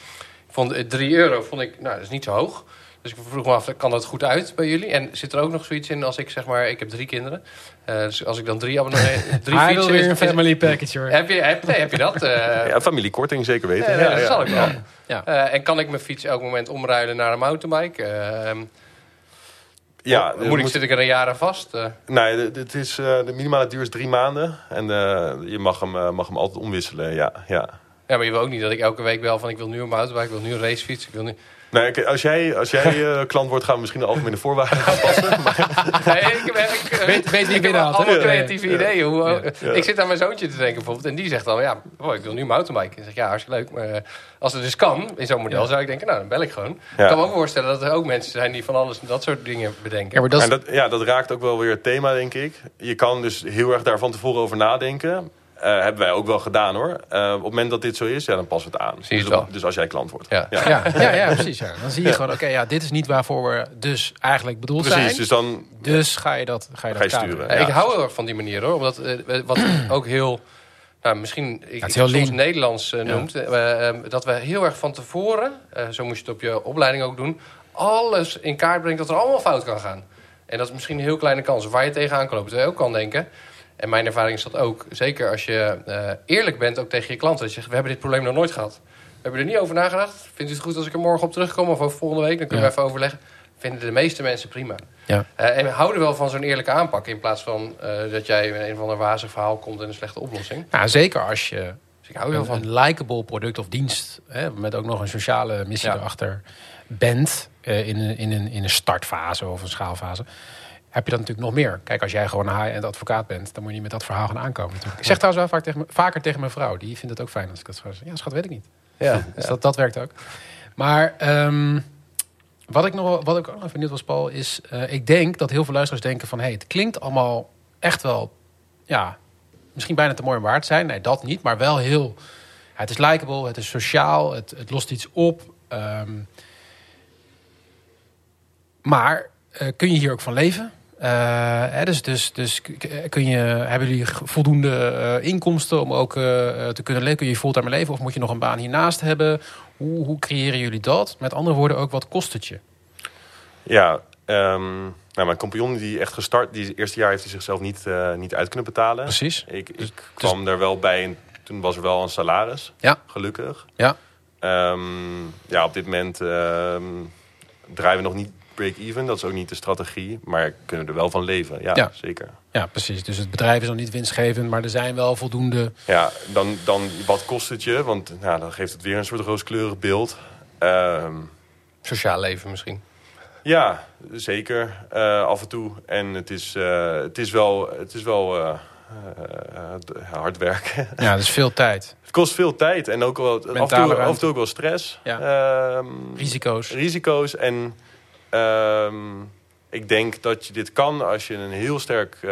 Ik vond eh, 3 euro, vond ik, nou, dat is niet zo hoog. Dus ik vroeg me af, kan dat goed uit bij jullie? En zit er ook nog zoiets in als ik zeg maar, ik heb drie kinderen. Eh, dus als ik dan drie abonnementen, <laughs> drie Hij wil weer een family package hoor. heb je, heb, nee, heb je dat? Eh, <laughs> Ja, familiekorting zeker weten. ja, Ja, dat ja. zal ik wel. Ja. Eh, en kan ik mijn fiets elk moment omruilen naar een mountainbike? Ja, moet er ik, moet- zit ik er een jaar aan vast? Eh, Nee, het is, eh, de minimale duur is drie maanden. En eh, je mag hem, mag hem altijd omwisselen, ja. ja. ja, maar je wil ook niet dat ik elke week bel van ik wil nu een mountainbike, ik wil nu een racefiets. Ik wil nu... Nee, als jij, als jij <laughs> eh, klant wordt, gaan we misschien de algemene voorwaarden aanpassen. <laughs> Nee, ik, eh, Weet- weet wie ik heb allemaal Ja. creatieve ideeën. Hoe, Ja. Ik zit aan mijn zoontje te denken bijvoorbeeld. En die zegt dan, ja, oh, ik wil nu mountainbike. En ik zeg, ja, hartstikke leuk. Maar eh, als het dus kan, in zo'n model, Ja. zou ik denken, nou, dan bel ik gewoon. Ja. Ik kan me ook voorstellen dat er ook mensen zijn die van alles dat soort dingen bedenken. Ja, maar dat is, En dat, ja, dat raakt ook wel weer het thema, denk ik. Je kan dus heel erg daar van tevoren over nadenken. Eh, hebben wij ook wel gedaan, hoor. Eh, op het moment dat dit zo is, ja, dan passen we het aan. Zie je dus, het wel. dus als jij klant wordt. Ja. ja, ja, <laughs> ja, precies. Ja. Dan zie je gewoon, oké, ja, dit is niet waarvoor we dus eigenlijk bedoeld Precies, zijn. dus dan... Dus ga je dat, ga je Ga dat je sturen. Ik hou heel erg van die manier hoor. Omdat eh, wat <clears throat> ook heel. Nou, misschien ik, het heel soms. Nederlands eh, noemt. eh, eh, dat we heel erg van tevoren, eh, zo moest je het op je opleiding ook doen, alles in kaart brengt dat er allemaal fout kan gaan. En dat is misschien een heel kleine kans. Waar je tegenaan kan lopen, terwijl je ook kan denken. En mijn ervaring is dat ook. Zeker als je eh, eerlijk bent, ook tegen je klanten. Dat je zegt, we hebben dit probleem nog nooit gehad. We hebben er niet over nagedacht. Vindt u het goed als ik er morgen op terugkom? Of over volgende week? Dan kunnen Ja. we even overleggen. Vinden de meeste mensen prima. Ja. Eh, en we houden wel van zo'n eerlijke aanpak. In plaats van eh, dat jij met een of ander wazig verhaal komt en een slechte oplossing. Nou, zeker als je Dus ik hou een, van. een likable product of dienst... Hè, met ook nog een sociale missie Ja. erachter bent... in, een, in, een, in een startfase of een schaalfase... heb je dat natuurlijk nog meer. Kijk, als jij gewoon een high-end advocaat bent... dan moet je niet met dat verhaal gaan aankomen natuurlijk. Ik zeg trouwens wel vaak tegen, vaker tegen mijn vrouw. Die vindt het ook fijn als ik dat zo zeg. Ja, schat, weet ik niet. Ja. Dus dat, dat werkt ook. Maar ehm, wat, ik nog, wel- wat ik ook nog benieuwd was, Paul, is... eh, ik denk dat heel veel luisteraars denken van... hey, het klinkt allemaal echt wel... ja, misschien bijna te mooi om waar te zijn. Nee, dat niet, maar wel heel... het is likable, het is sociaal, het, het lost iets op. ehm, maar eh, kun je hier ook van leven? Eh, hè, dus dus, dus kun je, hebben jullie voldoende eh, inkomsten om ook eh, te kunnen leven? Kun je fulltime leven of moet je nog een baan hiernaast hebben? Hoe, hoe creëren jullie dat? Met andere woorden ook, wat kost het je? Ja, ehm, nou, mijn compagnon die echt gestart... Die eerste jaar heeft hij zichzelf niet, niet uit kunnen betalen. Precies. Ik, ik kwam er wel bij en toen was er wel een salaris. Ja. Gelukkig. Ja. Ehm, ja, op dit moment ehm, draaien we nog niet break-even. Dat is ook niet de strategie. Maar kunnen er wel van leven. Ja, Ja. zeker. Ja, precies. Dus het bedrijf is nog niet winstgevend, maar er zijn wel voldoende... Ja, dan, dan wat kost het je? Want nou, dan geeft het weer een soort rooskleurig beeld. Ehm, Sociaal leven misschien. ja, zeker. Eh, af en toe. En het is, eh, het is wel, het is wel eh, hard werken. <laughs> Ja, dus veel tijd. Het kost veel tijd en ook wel, af en, toe, af en toe ook wel stress. Ja. Ehm, Risico's. risico's. En ehm, ik denk dat je dit kan als je een heel sterk eh,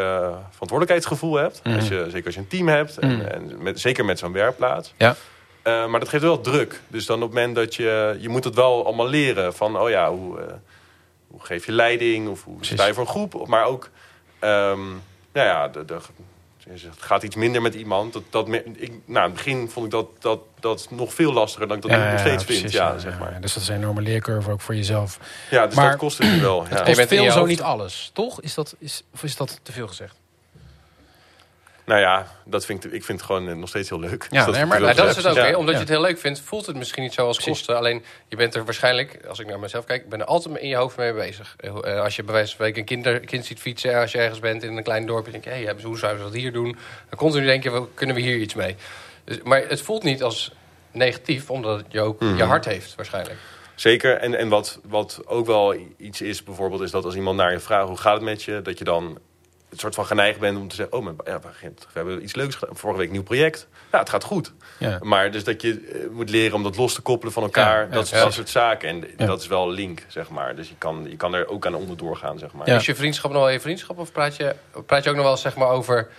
verantwoordelijkheidsgevoel hebt. Mhm. Als je, zeker als je een team hebt. En, Mhm. en met, zeker met zo'n werkplaats. Ja. Eh, maar dat geeft wel druk. Dus dan op het moment dat je... Je moet het wel allemaal leren. Van, oh ja, hoe, eh, hoe geef je leiding? Of hoe sta je voor een groep? Maar ook... ehm, nou ja, de, de, het gaat iets minder met iemand. Dat, dat, me- ik, nou, in het begin vond ik dat, dat, dat nog veel lastiger dan ik dat nu nog steeds vind. precies, Ja, zeg maar. ja. Dus dat is een enorme leercurve ook voor jezelf. Ja, dus Maar- dat kost het nu wel. Ja. Je Kost veel zo niet alles, toch? Is dat, is, of is dat te veel gezegd? Nou ja, dat vind ik, ik vind het gewoon eh, nog steeds heel leuk. Dus Ja, <laughs> dat nee, maar- Nou, dat is het ook. Ja. Omdat je het heel leuk vindt, voelt het misschien niet zo als Precies. kosten. Alleen, je bent er waarschijnlijk, als ik naar mezelf kijk... ik ben er altijd in je hoofd mee bezig. Eh, Als je bij wijze van spreken een kinder, kind ziet fietsen... als je ergens bent in een klein dorpje... denk je, hey, hoe zouden ze dat hier doen? Dan continu denk je, kunnen we hier iets mee? Dus, maar het voelt niet als negatief... omdat het je ook Mhm. je hart heeft, waarschijnlijk. Zeker. En, en wat, wat ook wel iets is, bijvoorbeeld, is dat als iemand naar je vraagt hoe gaat het met je, dat je dan een soort van geneigd bent om te zeggen... oh, maar, ja, we hebben iets leuks gedaan. Vorige week een nieuw project. Ja, het gaat goed. Ja. Maar dus dat je eh, moet leren om dat los te koppelen van elkaar. Ja, dat, ja. dat soort zaken. En Ja. dat is wel link, zeg maar. Dus je kan, je kan er ook aan onderdoor gaan, zeg maar. Ja. Is je vriendschap nog wel je vriendschap? Of praat je, praat je ook nog wel zeg maar, over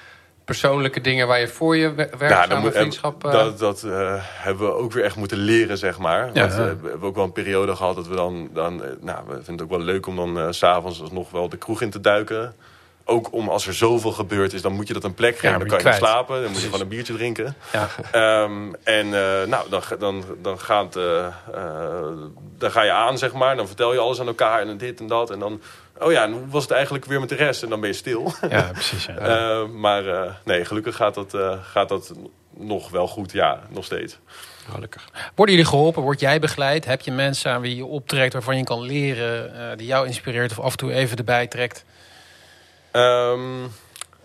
persoonlijke dingen waar je voor je wer- werkzame dan moet- vriendschap... eh, Dat, dat eh, hebben we ook weer echt moeten leren, zeg maar. Ja, Want, eh, ja. we hebben ook wel een periode gehad dat we dan... dan eh, nou, we vinden het ook wel leuk om dan eh, s s'avonds nog wel de kroeg in te duiken. Ook om als er zoveel gebeurd is, dan moet je dat een plek geven. dan kan je niet slapen, dan moet je gewoon een biertje drinken. Ja. Ehm, en eh, nou, dan, ga- dan, dan, gaat, eh, eh, dan ga je aan, zeg maar. Dan vertel je alles aan elkaar en dit en dat. En dan, oh ja, en hoe was het eigenlijk weer met de rest? En dan ben je stil. ja, <laughs> precies. Ja. Maar nee, gelukkig gaat dat, gaat dat nog wel goed. Ja, nog steeds. Gelukkig. Worden jullie geholpen? Word jij begeleid? Heb je mensen aan wie je optrekt waarvan je kan leren, die jou inspireert of af en toe even erbij trekt? Ehm,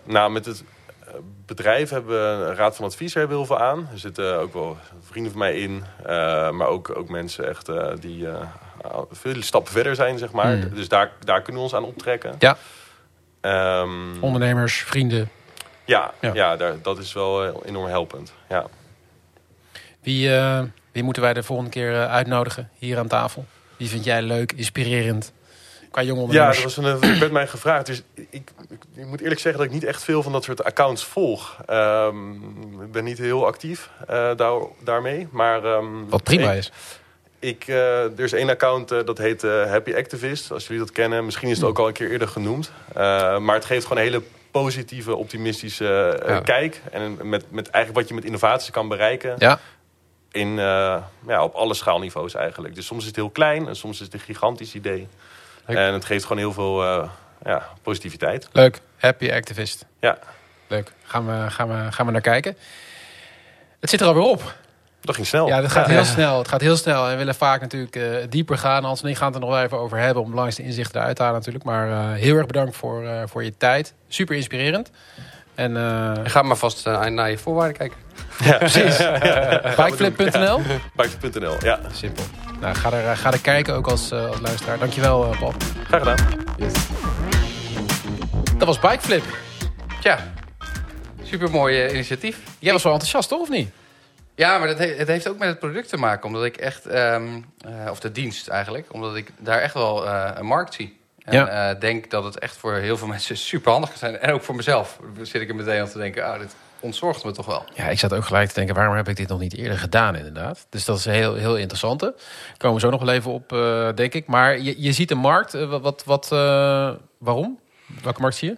nou, met het eh, bedrijf hebben we een raad van advies er heel veel aan. Er zitten ook wel vrienden van mij in. eh, maar ook, ook mensen echt eh, die eh, veel stappen verder zijn, zeg maar. Hmm. Dus daar, daar kunnen we ons aan optrekken. Ja. Ehm, Ondernemers, vrienden. ja, Ja. ja. daar, dat is wel enorm helpend. Ja. Wie, wie moeten wij de volgende keer uitnodigen hier aan tafel? Wie vind jij leuk, inspirerend? Qua jonge Ja, dat was een, werd mij gevraagd. Dus ik, ik, ik moet eerlijk zeggen dat ik niet echt veel van dat soort accounts volg. Ehm, ik ben niet heel actief eh, daar, daarmee. Maar, ehm, Wat prima ik, is. Ik, eh, er is één account eh, dat heet eh, Happy Activist. Als jullie dat kennen. Misschien is het ook al een keer eerder genoemd. Eh, maar het geeft gewoon een hele positieve, optimistische eh, Ja. kijk. En met, met eigenlijk wat je met innovatie kan bereiken. Ja, In, eh, ja, op alle schaalniveaus eigenlijk. Dus soms is het heel klein en soms is het een gigantisch idee. Leuk. En het geeft gewoon heel veel eh, ja, positiviteit. leuk. Happy activist. Ja, Leuk. Gaan we, gaan we, gaan we naar kijken. Het zit er alweer op. dat ging snel. Ja, dat gaat heel snel. Het gaat heel snel. En we willen vaak natuurlijk eh, dieper gaan. En ik gaan het er nog wel even over hebben. Om de belangrijkste inzichten eruit te halen natuurlijk. Maar eh, heel erg bedankt voor, eh, voor je tijd. Super inspirerend. En eh Ga maar vast naar je voorwaarden kijken. Ja, precies. Bikeflip.nl. Bikes.nl, ja. Simpel. Nou, ga er, ga er kijken ook als, eh, als luisteraar. Dankjewel, eh, Paul. Graag gedaan. Dat was Bikeflip. Tja, supermooi initiatief. Jij was wel enthousiast, toch? Of niet? Ja, maar dat he- het heeft ook met het product te maken. Omdat ik echt, ehm, eh, of de dienst eigenlijk, omdat ik daar echt wel eh, een markt zie. En Ja. eh, denk dat het echt voor heel veel <laughs> mensen super handig gaat zijn. En ook voor mezelf zit ik er meteen aan te denken, ah, dit ontzorgt me toch wel. Ja, ik zat ook gelijk te denken, waarom heb ik dit nog niet eerder gedaan inderdaad? Dus dat is een heel, heel interessante. Komen we zo nog wel even op, eh, denk ik. Maar je, je ziet een markt. eh, wat, wat, eh, waarom? Welke markt zie je?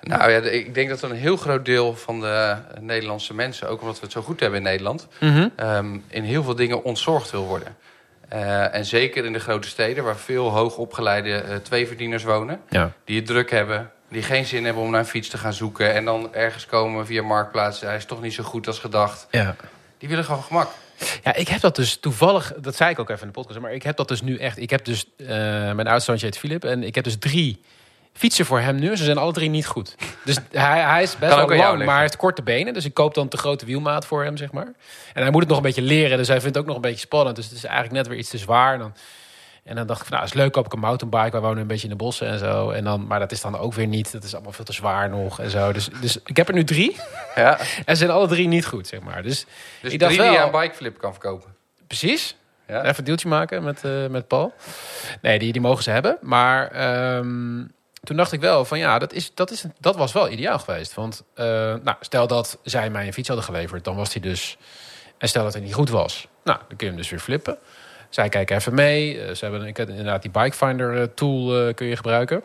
Nou ja, de- ik denk dat een heel groot deel van de Nederlandse mensen, ook omdat we het zo goed hebben in Nederland, ehm, in heel veel dingen ontzorgd wil worden. En zeker in de grote steden, waar veel hoogopgeleide eh tweeverdieners wonen, Ja. die het druk hebben, die geen zin hebben om naar een fiets te gaan zoeken en dan ergens komen via Marktplaats, hij is toch niet zo goed als gedacht. Ja. Die willen gewoon gemak. ja, ik heb dat dus toevallig, dat zei ik ook even in de podcast, maar ik heb dat dus nu echt. Ik heb dus, eh, mijn oudste heet Filip en ik heb dus drie fietsen voor hem nu. Ze zijn alle drie niet goed. Dus <laughs> hij, hij is best wel lang, maar hij heeft korte benen. Dus ik koop dan te grote wielmaat voor hem, zeg maar. En hij moet het nog een beetje leren, dus hij vindt het ook nog een beetje spannend. Dus het is eigenlijk net weer iets te zwaar. En dan, en dan dacht ik van, nou, is leuk, koop ik een mountainbike. Wij wonen een beetje in de bossen en zo. En dan, maar dat is dan ook weer niet. Dat is allemaal veel te zwaar nog en zo. Dus, dus ik heb er nu drie. <laughs> Ja. <laughs> En ze zijn alle drie niet goed, zeg maar. Dus, Dus ik dacht drie die je wel, aan bikeflip kan verkopen. precies. Ja. Even een deeltje maken met, eh, met Paul. Nee, die, die mogen ze hebben. Maar ehm, toen dacht ik wel van ja, dat, is, dat, is, dat was wel ideaal geweest. Want eh, nou, stel dat zij mij een fiets hadden geleverd, dan was die dus... En stel dat hij niet goed was, nou, dan kun je hem dus weer flippen. Zij kijken even mee. Eh, ze hebben ik inderdaad die Bikefinder eh, tool eh, kun je gebruiken.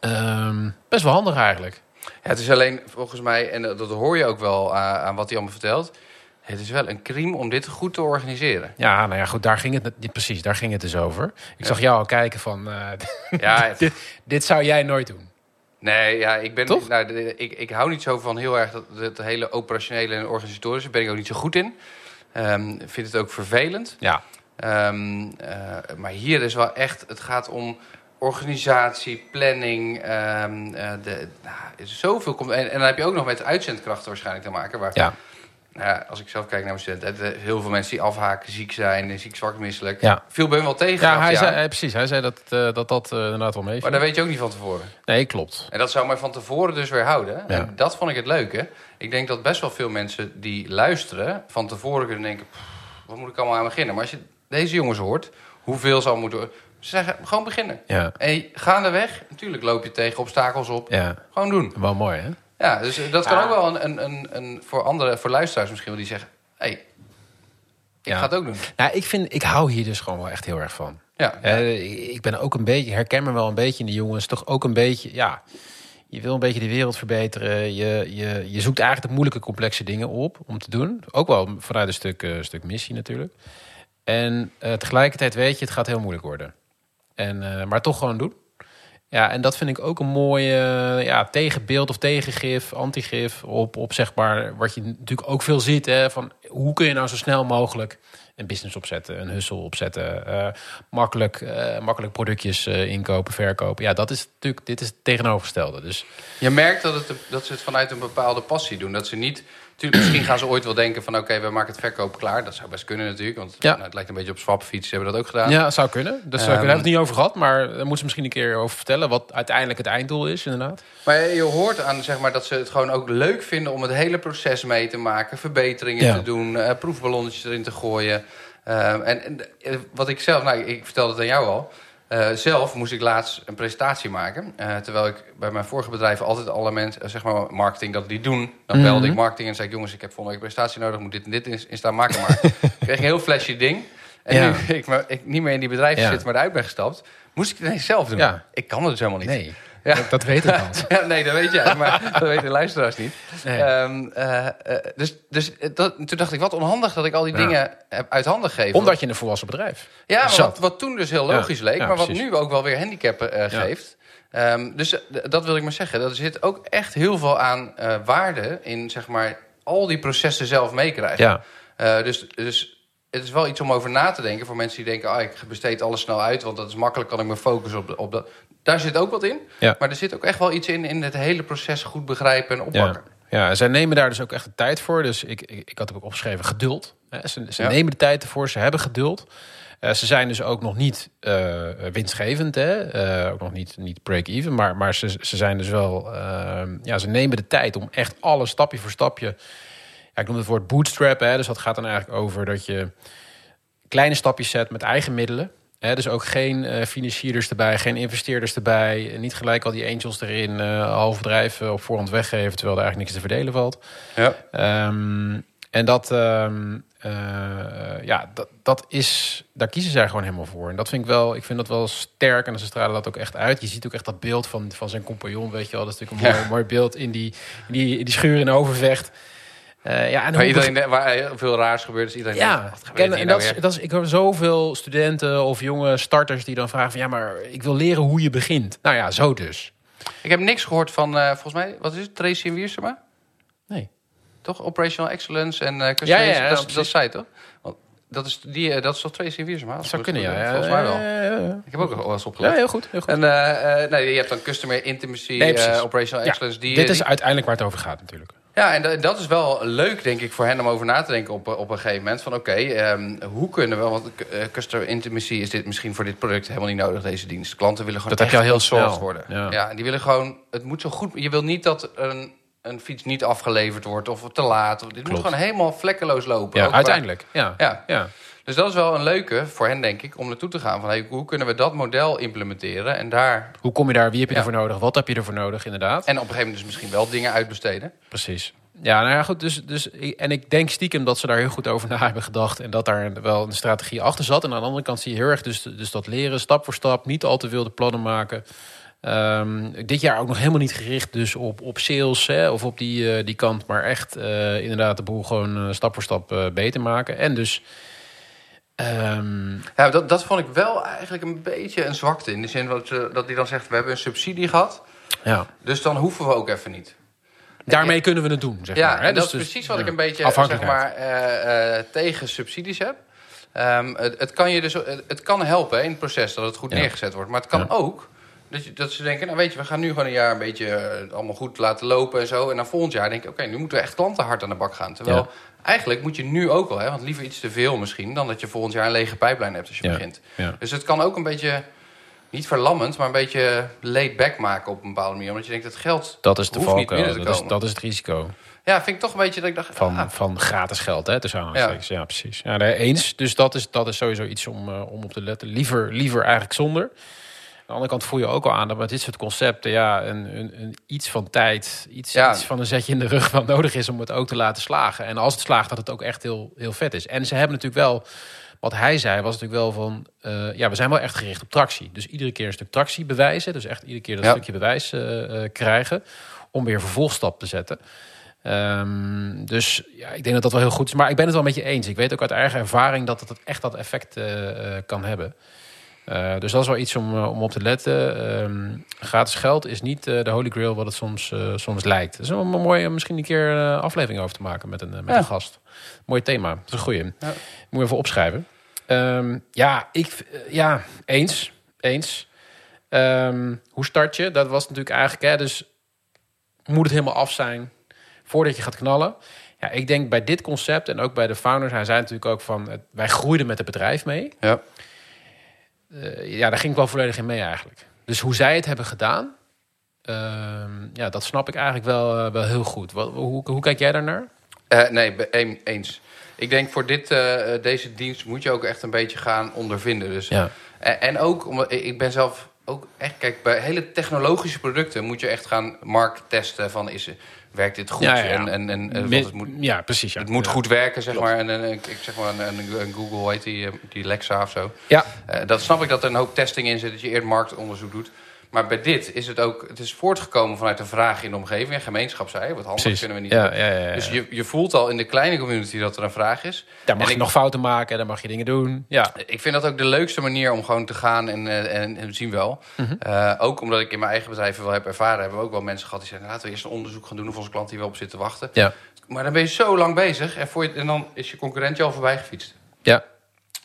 Ehm, best wel handig eigenlijk. Ja, het is alleen volgens mij, en dat dat hoor je ook wel aan, aan wat hij allemaal vertelt. Het is wel een crime om dit goed te organiseren. Ja, nou ja, goed, daar ging het net- precies, daar ging het dus over. Ik zag jou al kijken van, <laughs> Ja, het- dit, dit zou jij nooit doen. nee, ja, ik ben. Toch? Nou, ik, ik hou niet zo van heel erg dat het hele operationele en organisatorische. Daar ben ik ook niet zo goed in. Ik vind het ook vervelend. Ja, Ehm, eh, maar hier is wel echt, het gaat om organisatie, planning. ehm, eh, de, nou, is zoveel komt. En, en dan heb je ook nog met uitzendkrachten waarschijnlijk te maken. Waar ja. Nou ja, als ik zelf kijk naar mijn studenten, heel veel mensen die afhaken, ziek zijn, ziek, zwak, misselijk. Ja. Viel bij hem wel tegen. Ja, hij zei, eh, precies. Hij zei dat dat, dat eh, inderdaad wel mee. Maar dat weet je ook niet van tevoren. Nee, klopt. En dat zou mij van tevoren dus weer houden. Ja. En dat vond ik het leuke. Ik denk dat best wel veel mensen die luisteren... van tevoren kunnen denken... "Pff, wat moet ik allemaal aan beginnen? Maar als je deze jongens hoort, hoeveel ze al moeten... Ze zeggen, gewoon beginnen. Ja, En gaandeweg, natuurlijk loop je tegen obstakels op. ja. Gewoon doen. Wel mooi, hè? Ja, dus eh, dat kan Ja. ook wel een, een, een, een... voor andere, voor luisteraars misschien wel die zeggen... hé, hey, ik Ja. ga het ook doen. Nou, ik, vind, ik hou hier dus gewoon wel echt heel erg van. Ja, Eh, ik ben ook een beetje, herken me wel een beetje in de jongens. Toch ook een beetje, ja. Je wil een beetje de wereld verbeteren. Je, je, je zoekt eigenlijk de moeilijke, complexe dingen op om te doen. Ook wel vanuit een stuk, eh, stuk missie natuurlijk. En eh, tegelijkertijd weet je, het gaat heel moeilijk worden. En, eh, maar toch gewoon doen. Ja, en dat vind ik ook een mooie ja, tegenbeeld of tegengif, antigif op, op zeg maar, wat je natuurlijk ook veel ziet. Hè, van hoe kun je nou zo snel mogelijk een business opzetten, een hustle opzetten, eh, makkelijk, makkelijk productjes inkopen, verkopen. Ja, dat is natuurlijk, dit is het tegenovergestelde. Dus Je merkt dat, het, dat ze het vanuit een bepaalde passie doen. Dat ze niet... Tuurlijk, misschien gaan ze ooit wel denken van... oké, we maken het verkoop klaar. Dat zou best kunnen natuurlijk. Want Ja. nou, het lijkt een beetje op swapfiets. Ze hebben dat ook gedaan. ja, zou kunnen. Dat zou kunnen. Ehm, hebben we het niet over gehad, maar daar moeten ze misschien een keer over vertellen wat uiteindelijk het einddoel is, inderdaad. Maar je hoort aan zeg maar, dat ze het gewoon ook leuk vinden... om het hele proces mee te maken. Verbeteringen Ja. te doen. eh, proefballonnetjes erin te gooien. Ehm, en, en eh, wat ik zelf... Nou, ik vertelde het aan jou al. Eh, zelf moest ik laatst een presentatie maken. Eh, terwijl ik bij mijn vorige bedrijven altijd alle mensen, eh, zeg maar marketing, dat die doen. Dan Mhm. belde ik marketing en zei ik, jongens, ik heb volgende week een presentatie nodig, moet dit en dit in, in staan maken. Maar ik kreeg een heel flesje ding. En Ja. nu <laughs> ik, maar, ik niet meer in die bedrijven Ja. zit, maar eruit ben gestapt, moest ik het ineens zelf doen. Ja. Ik kan het dus helemaal niet. Nee, Ja. dat, dat weet ik al. <laughs> Ja, nee, dat weet jij, maar dat weten de luisteraars niet. Nee. Ehm, eh, eh, dus dus dat, toen dacht ik, wat onhandig dat ik al die dingen heb uit handen gegeven. Omdat je een volwassen bedrijf Ja, maar wat, wat toen dus heel logisch leek, maar wat nu ook wel weer handicappen eh, Ja. geeft. Ehm, dus eh, dat wil ik maar zeggen. Er zit ook echt heel veel aan eh, waarde in, zeg maar, al die processen zelf meekrijgen. Ja, Eh, dus, dus het is wel iets om over na te denken voor mensen die denken... Ah, ik besteed alles snel uit, want dat is makkelijk, kan ik me focussen op, de- op dat. Daar zit ook wat in. Ja. Maar er zit ook echt wel iets in, in het hele proces goed begrijpen en oppakken. Ja, ja, zij nemen daar dus ook echt de tijd voor. Dus ik, ik, ik had ook opgeschreven geduld. Ze, ze Ja. nemen de tijd ervoor, ze hebben geduld. Eh, ze zijn dus ook nog niet eh, winstgevend, hè? Eh, ook nog niet, niet break-even. Maar, maar ze, ze zijn dus wel, ja, ze nemen de tijd om echt alles stapje voor stapje. Ik noem het woord bootstrap, hè? Dus dat gaat dan eigenlijk over dat je kleine stapjes zet met eigen middelen. Hè, dus ook geen eh, financierders erbij, geen investeerders erbij. Niet gelijk al die angels erin, eh half bedrijf eh, op voorhand weggeven... terwijl er eigenlijk niks te verdelen valt. Ja. Ehm, en dat, ehm, eh, ja, dat, dat is, daar kiezen zij gewoon helemaal voor. En dat vind ik wel, ik vind dat wel sterk en ze stralen dat ook echt uit. Je ziet ook echt dat beeld van, van zijn compagnon, weet je wel. Dat is natuurlijk een mooi, mooi beeld in die, in die, in die schuur in Overvecht. Eh ja, en Waar, hoe iedereen, de- waar heel veel raars gebeurt, is iedereen ja, denkt, wat gebeurt en, nou dat, is, dat is, ik hoor zoveel studenten of jonge starters die dan vragen van... ja, maar ik wil leren hoe je begint. Nou ja, zo dus. Ik heb niks gehoord van, eh, volgens mij, wat is het, Tracy en Wiersema? Nee. Toch? Operational Excellence en customer Ja, ja, ja, dat, dat zij, toch? Want dat is, die, dat is toch Tracy en Wiersema? Dat zou kunnen, ja. ja. Volgens mij wel. Ja, ja, ja. Ik heb ook wel eens Ja, opgelet. heel goed. Heel goed. En nee, je hebt dan Customer Intimacy, Nee, Operational Ja, Excellence. die, Dit die- is uiteindelijk waar het over gaat natuurlijk. Ja, en da- dat is wel leuk, denk ik, voor hen om over na te denken op, eh, op een gegeven moment. Van oké, ehm, hoe kunnen we, want eh, Customer Intimacy is dit misschien voor dit product helemaal niet nodig, deze dienst. Klanten willen gewoon Dat heb je al heel snel. worden. Ja. Ja. en die willen gewoon, het moet zo goed, je wil niet dat een, een fiets niet afgeleverd wordt of te laat. Of, dit moet gewoon helemaal vlekkeloos lopen. Ja, qua- uiteindelijk. Ja. Ja. ja. Dus dat is wel een leuke voor hen, denk ik, om naartoe te gaan. Van, hey, hoe kunnen we dat model implementeren en daar... Hoe kom je daar? Wie heb je Ja. ervoor nodig? Wat heb je ervoor nodig, inderdaad? En op een gegeven moment dus misschien wel dingen uitbesteden. Precies. Ja, nou ja, goed. Dus, dus, en ik denk stiekem dat ze daar heel goed over na hebben gedacht. En dat daar wel een strategie achter zat. En aan de andere kant zie je heel erg dus, dus dat leren, stap voor stap. Niet al te wilde plannen maken. Ehm, dit jaar ook nog helemaal niet gericht dus op, op sales hè, of op die, eh, die kant. Maar echt eh, inderdaad de boel gewoon eh, stap voor stap beter maken. En dus... ehm, Ja, dat, dat vond ik wel eigenlijk een beetje een zwakte. In de zin dat, ze- dat hij dan zegt, we hebben een subsidie gehad. ja. Dus dan hoeven we ook even niet. Daarmee kunnen we het doen, zeg ja, maar. hè. en dat Dus- is dus, precies wat ja, ik een beetje zeg maar, eh, eh, tegen subsidies heb. Ehm, het, het, kan je dus, het, het kan helpen hè, in het proces dat het goed Ja. neergezet wordt. Maar het kan ook Dat, je, dat ze denken, nou weet je, we gaan nu gewoon een jaar een beetje eh, allemaal goed laten lopen en zo. En dan volgend jaar denk ik, oké, nu moeten we echt klanten hard aan de bak gaan. Terwijl Ja. eigenlijk moet je nu ook wel, hè, want liever iets te veel misschien... dan dat je volgend jaar een lege pijplijn hebt als je Ja. begint. Ja. Dus het kan ook een beetje, niet verlammend, maar een beetje laid back maken op een bepaalde manier. Omdat je denkt, het geld Dat is de hoeft niet valkuil. binnen te Dat is, dat het risico Ja, vind ik toch een beetje dat ik dacht, van, ah, van gratis geld, hè, tussen aanhalingstekens. Ja. precies. Ja, eens. Dus dat is, dat is sowieso iets om, eh, om op te letten. Liever, liever eigenlijk zonder. Aan de andere kant voel je ook al aan dat met dit soort concepten... ja, een, een, een iets van tijd, iets, Ja. iets van een zetje in de rug... wat nodig is om het ook te laten slagen. En als het slaagt, dat het ook echt heel, heel vet is. En ze hebben natuurlijk wel... Wat hij zei was natuurlijk wel van... eh, ja, we zijn wel echt gericht op tractie. Dus iedere keer een stuk tractie bewijzen. Dus echt iedere keer dat Ja. stukje bewijs eh, krijgen... om weer vervolgstap te zetten. Ehm, dus ja, ik denk dat dat wel heel goed is. Maar ik ben het wel met je eens. Ik weet ook uit eigen ervaring dat het echt dat effect kan hebben. Eh, dus dat is wel iets om, eh, om op te letten. Ehm, gratis geld is niet eh, de holy grail wat het soms, soms lijkt. Het is wel mooi om misschien een keer een aflevering over te maken met een, met Ja. een gast. Mooi thema. Dat is een goeie. Ja. Moet je even opschrijven. Ehm, ja, ik, ja, eens. Eens. Ehm, hoe start je? Dat was natuurlijk eigenlijk, hè, dus moet het helemaal af zijn voordat je gaat knallen. Ja, ik denk bij dit concept en ook bij de founders, hij zei natuurlijk ook van, wij groeiden met het bedrijf mee. ja. Eh, ja, daar ging ik wel volledig in mee eigenlijk. Dus hoe zij het hebben gedaan, ehm, ja, dat snap ik eigenlijk wel, eh, wel heel goed. Wat, hoe, hoe kijk jij daarnaar? Eh, nee, een- eens. Ik denk voor dit, deze dienst moet je ook echt een beetje gaan ondervinden. Dus, Ja, en, en ook, omdat ik ben zelf ook echt... Kijk, bij hele technologische producten moet je echt gaan markt testen van... Is, werkt dit goed? Ja, ja, ja. En, en, en, eh, het moet, ja precies. Ja. het moet goed werken, zeg Klopt. maar. En, en, ik zeg maar een, Google, heet die, eh, die Lexa of zo. Ja, Eh, dat snap ik dat er een hoop testing in zit, dat je eerst marktonderzoek doet. Maar bij dit is het ook, het is voortgekomen vanuit een vraag in de omgeving. En gemeenschap zei, wat handig precies. kunnen we niet ja, doen. ja, ja, ja. Dus je, je voelt al in de kleine community dat er een vraag is. daar mag en je ik- nog fouten maken, daar mag je dingen doen. Ja, Ik vind dat ook de leukste manier om gewoon te gaan en, eh, en, zien wel. Mhm. Eh, ook omdat ik in mijn eigen bedrijf wel heb ervaren... hebben we ook wel mensen gehad die zeggen... laten we eerst een onderzoek gaan doen of onze klant hier wel op zit te wachten. ja, Maar dan ben je zo lang bezig en, voor je, en dan is je concurrent je al voorbij gefietst. ja.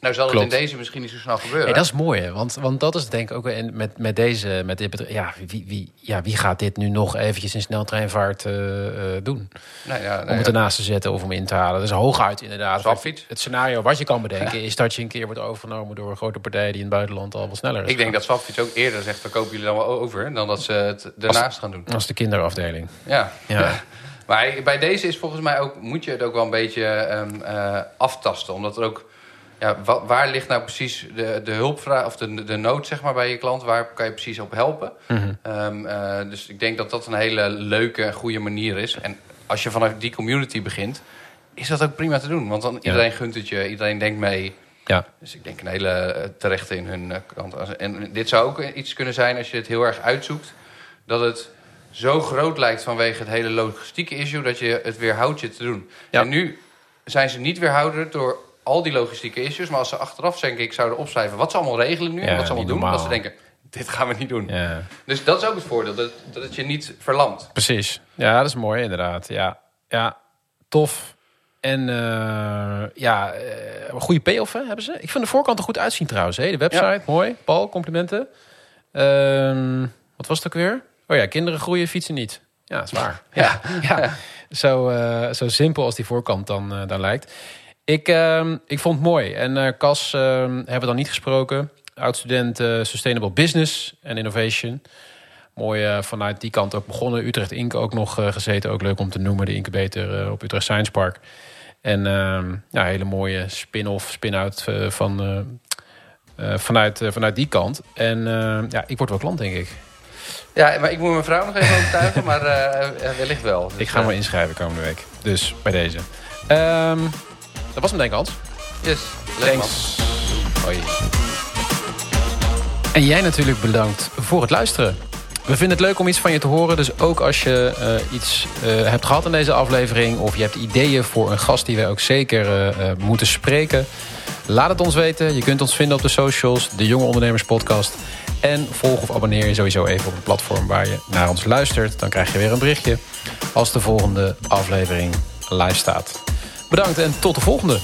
Nou zal Klopt. het in deze misschien niet zo snel gebeuren. Dat is mooi, hè? Want, want dat is denk ik ook in- met, met deze, met dit bedrijf. Ja wie, wie, ja, wie gaat dit nu nog eventjes in sneltreinvaart eh, eh, doen? Nou ja, nou om het ja. ernaast te zetten of om in te halen. Dus hooguit inderdaad. Swapfiets. Het scenario wat je kan bedenken <laughs> is dat je een keer wordt overgenomen door een grote partij die in het buitenland al wat sneller is. Ik denk dat Swapfiets ook eerder zegt... we kopen jullie dan wel over... dan dat ze het daarnaast gaan doen. Als de kinderafdeling. Ja. Ja. <laughs> Maar bij deze is volgens mij ook, moet je het ook wel een beetje ehm, eh, aftasten. Omdat er ook, ja, wa- waar ligt nou precies de, de hulpvraag of de, de nood zeg maar, bij je klant? Waar kan je precies op helpen? Mhm. Ehm, eh, dus ik denk dat dat een hele leuke en goede manier is. En als je vanuit die community begint, is dat ook prima te doen. Want dan iedereen gunt het je, iedereen denkt mee. Ja. Dus ik denk een hele eh, terechte in hun eh, kant. En dit zou ook iets kunnen zijn als je het heel erg uitzoekt. Dat het zo groot lijkt vanwege het hele logistieke issue... dat je het weerhoudt je te doen. Ja. En nu zijn ze niet weerhouden door al die logistieke issues. Maar als ze achteraf denk ik zouden opschrijven wat ze allemaal regelen nu... Ja, en wat ze allemaal doen, normaal. dat ze denken... dit gaan we niet doen. ja, Dus dat is ook het voordeel, dat, dat het je niet verlamt. precies. Ja, dat is mooi inderdaad. Ja, ja tof. En eh, ja, eh, een goede payoff hè, hebben ze. Ik vind de voorkant er goed uitzien trouwens. Hè? De website, mooi. Paul, complimenten. Ehm, wat was het ook weer? Oh ja, kinderen groeien, fietsen niet. Ja, dat is waar. Ja, ja. Zo, eh, zo simpel als die voorkant dan, eh, dan lijkt. Ik, ehm, ik vond het mooi. En eh Cas ehm, hebben we dan niet gesproken. Oud-student eh, Sustainable Business en Innovation. Mooi eh, vanuit die kant ook begonnen. Utrecht Inc. ook nog gezeten. Ook leuk om te noemen, de incubator op Utrecht Science Park. En ehm, ja, hele mooie spin-off, spin-out van, vanuit, vanuit die kant. En ja, ik word wel klant, denk ik. Ja, maar ik moet mijn vrouw nog even overtuigen, maar wellicht wel. Dus, Ik ga me eh, inschrijven komende week. Dus bij deze. Ehm, dat was hem denk ik, Hans. Yes, leuk man. Thanks. Hoi. En jij natuurlijk bedankt voor het luisteren. We vinden het leuk om iets van je te horen. Dus ook als je eh, iets eh, hebt gehad in deze aflevering... of je hebt ideeën voor een gast die wij ook zeker eh, moeten spreken... laat het ons weten. Je kunt ons vinden op de socials, de Jonge Ondernemers Podcast. En volg of abonneer je sowieso even op het platform waar je naar ons luistert. Dan krijg je weer een berichtje als de volgende aflevering live staat. Bedankt en tot de volgende.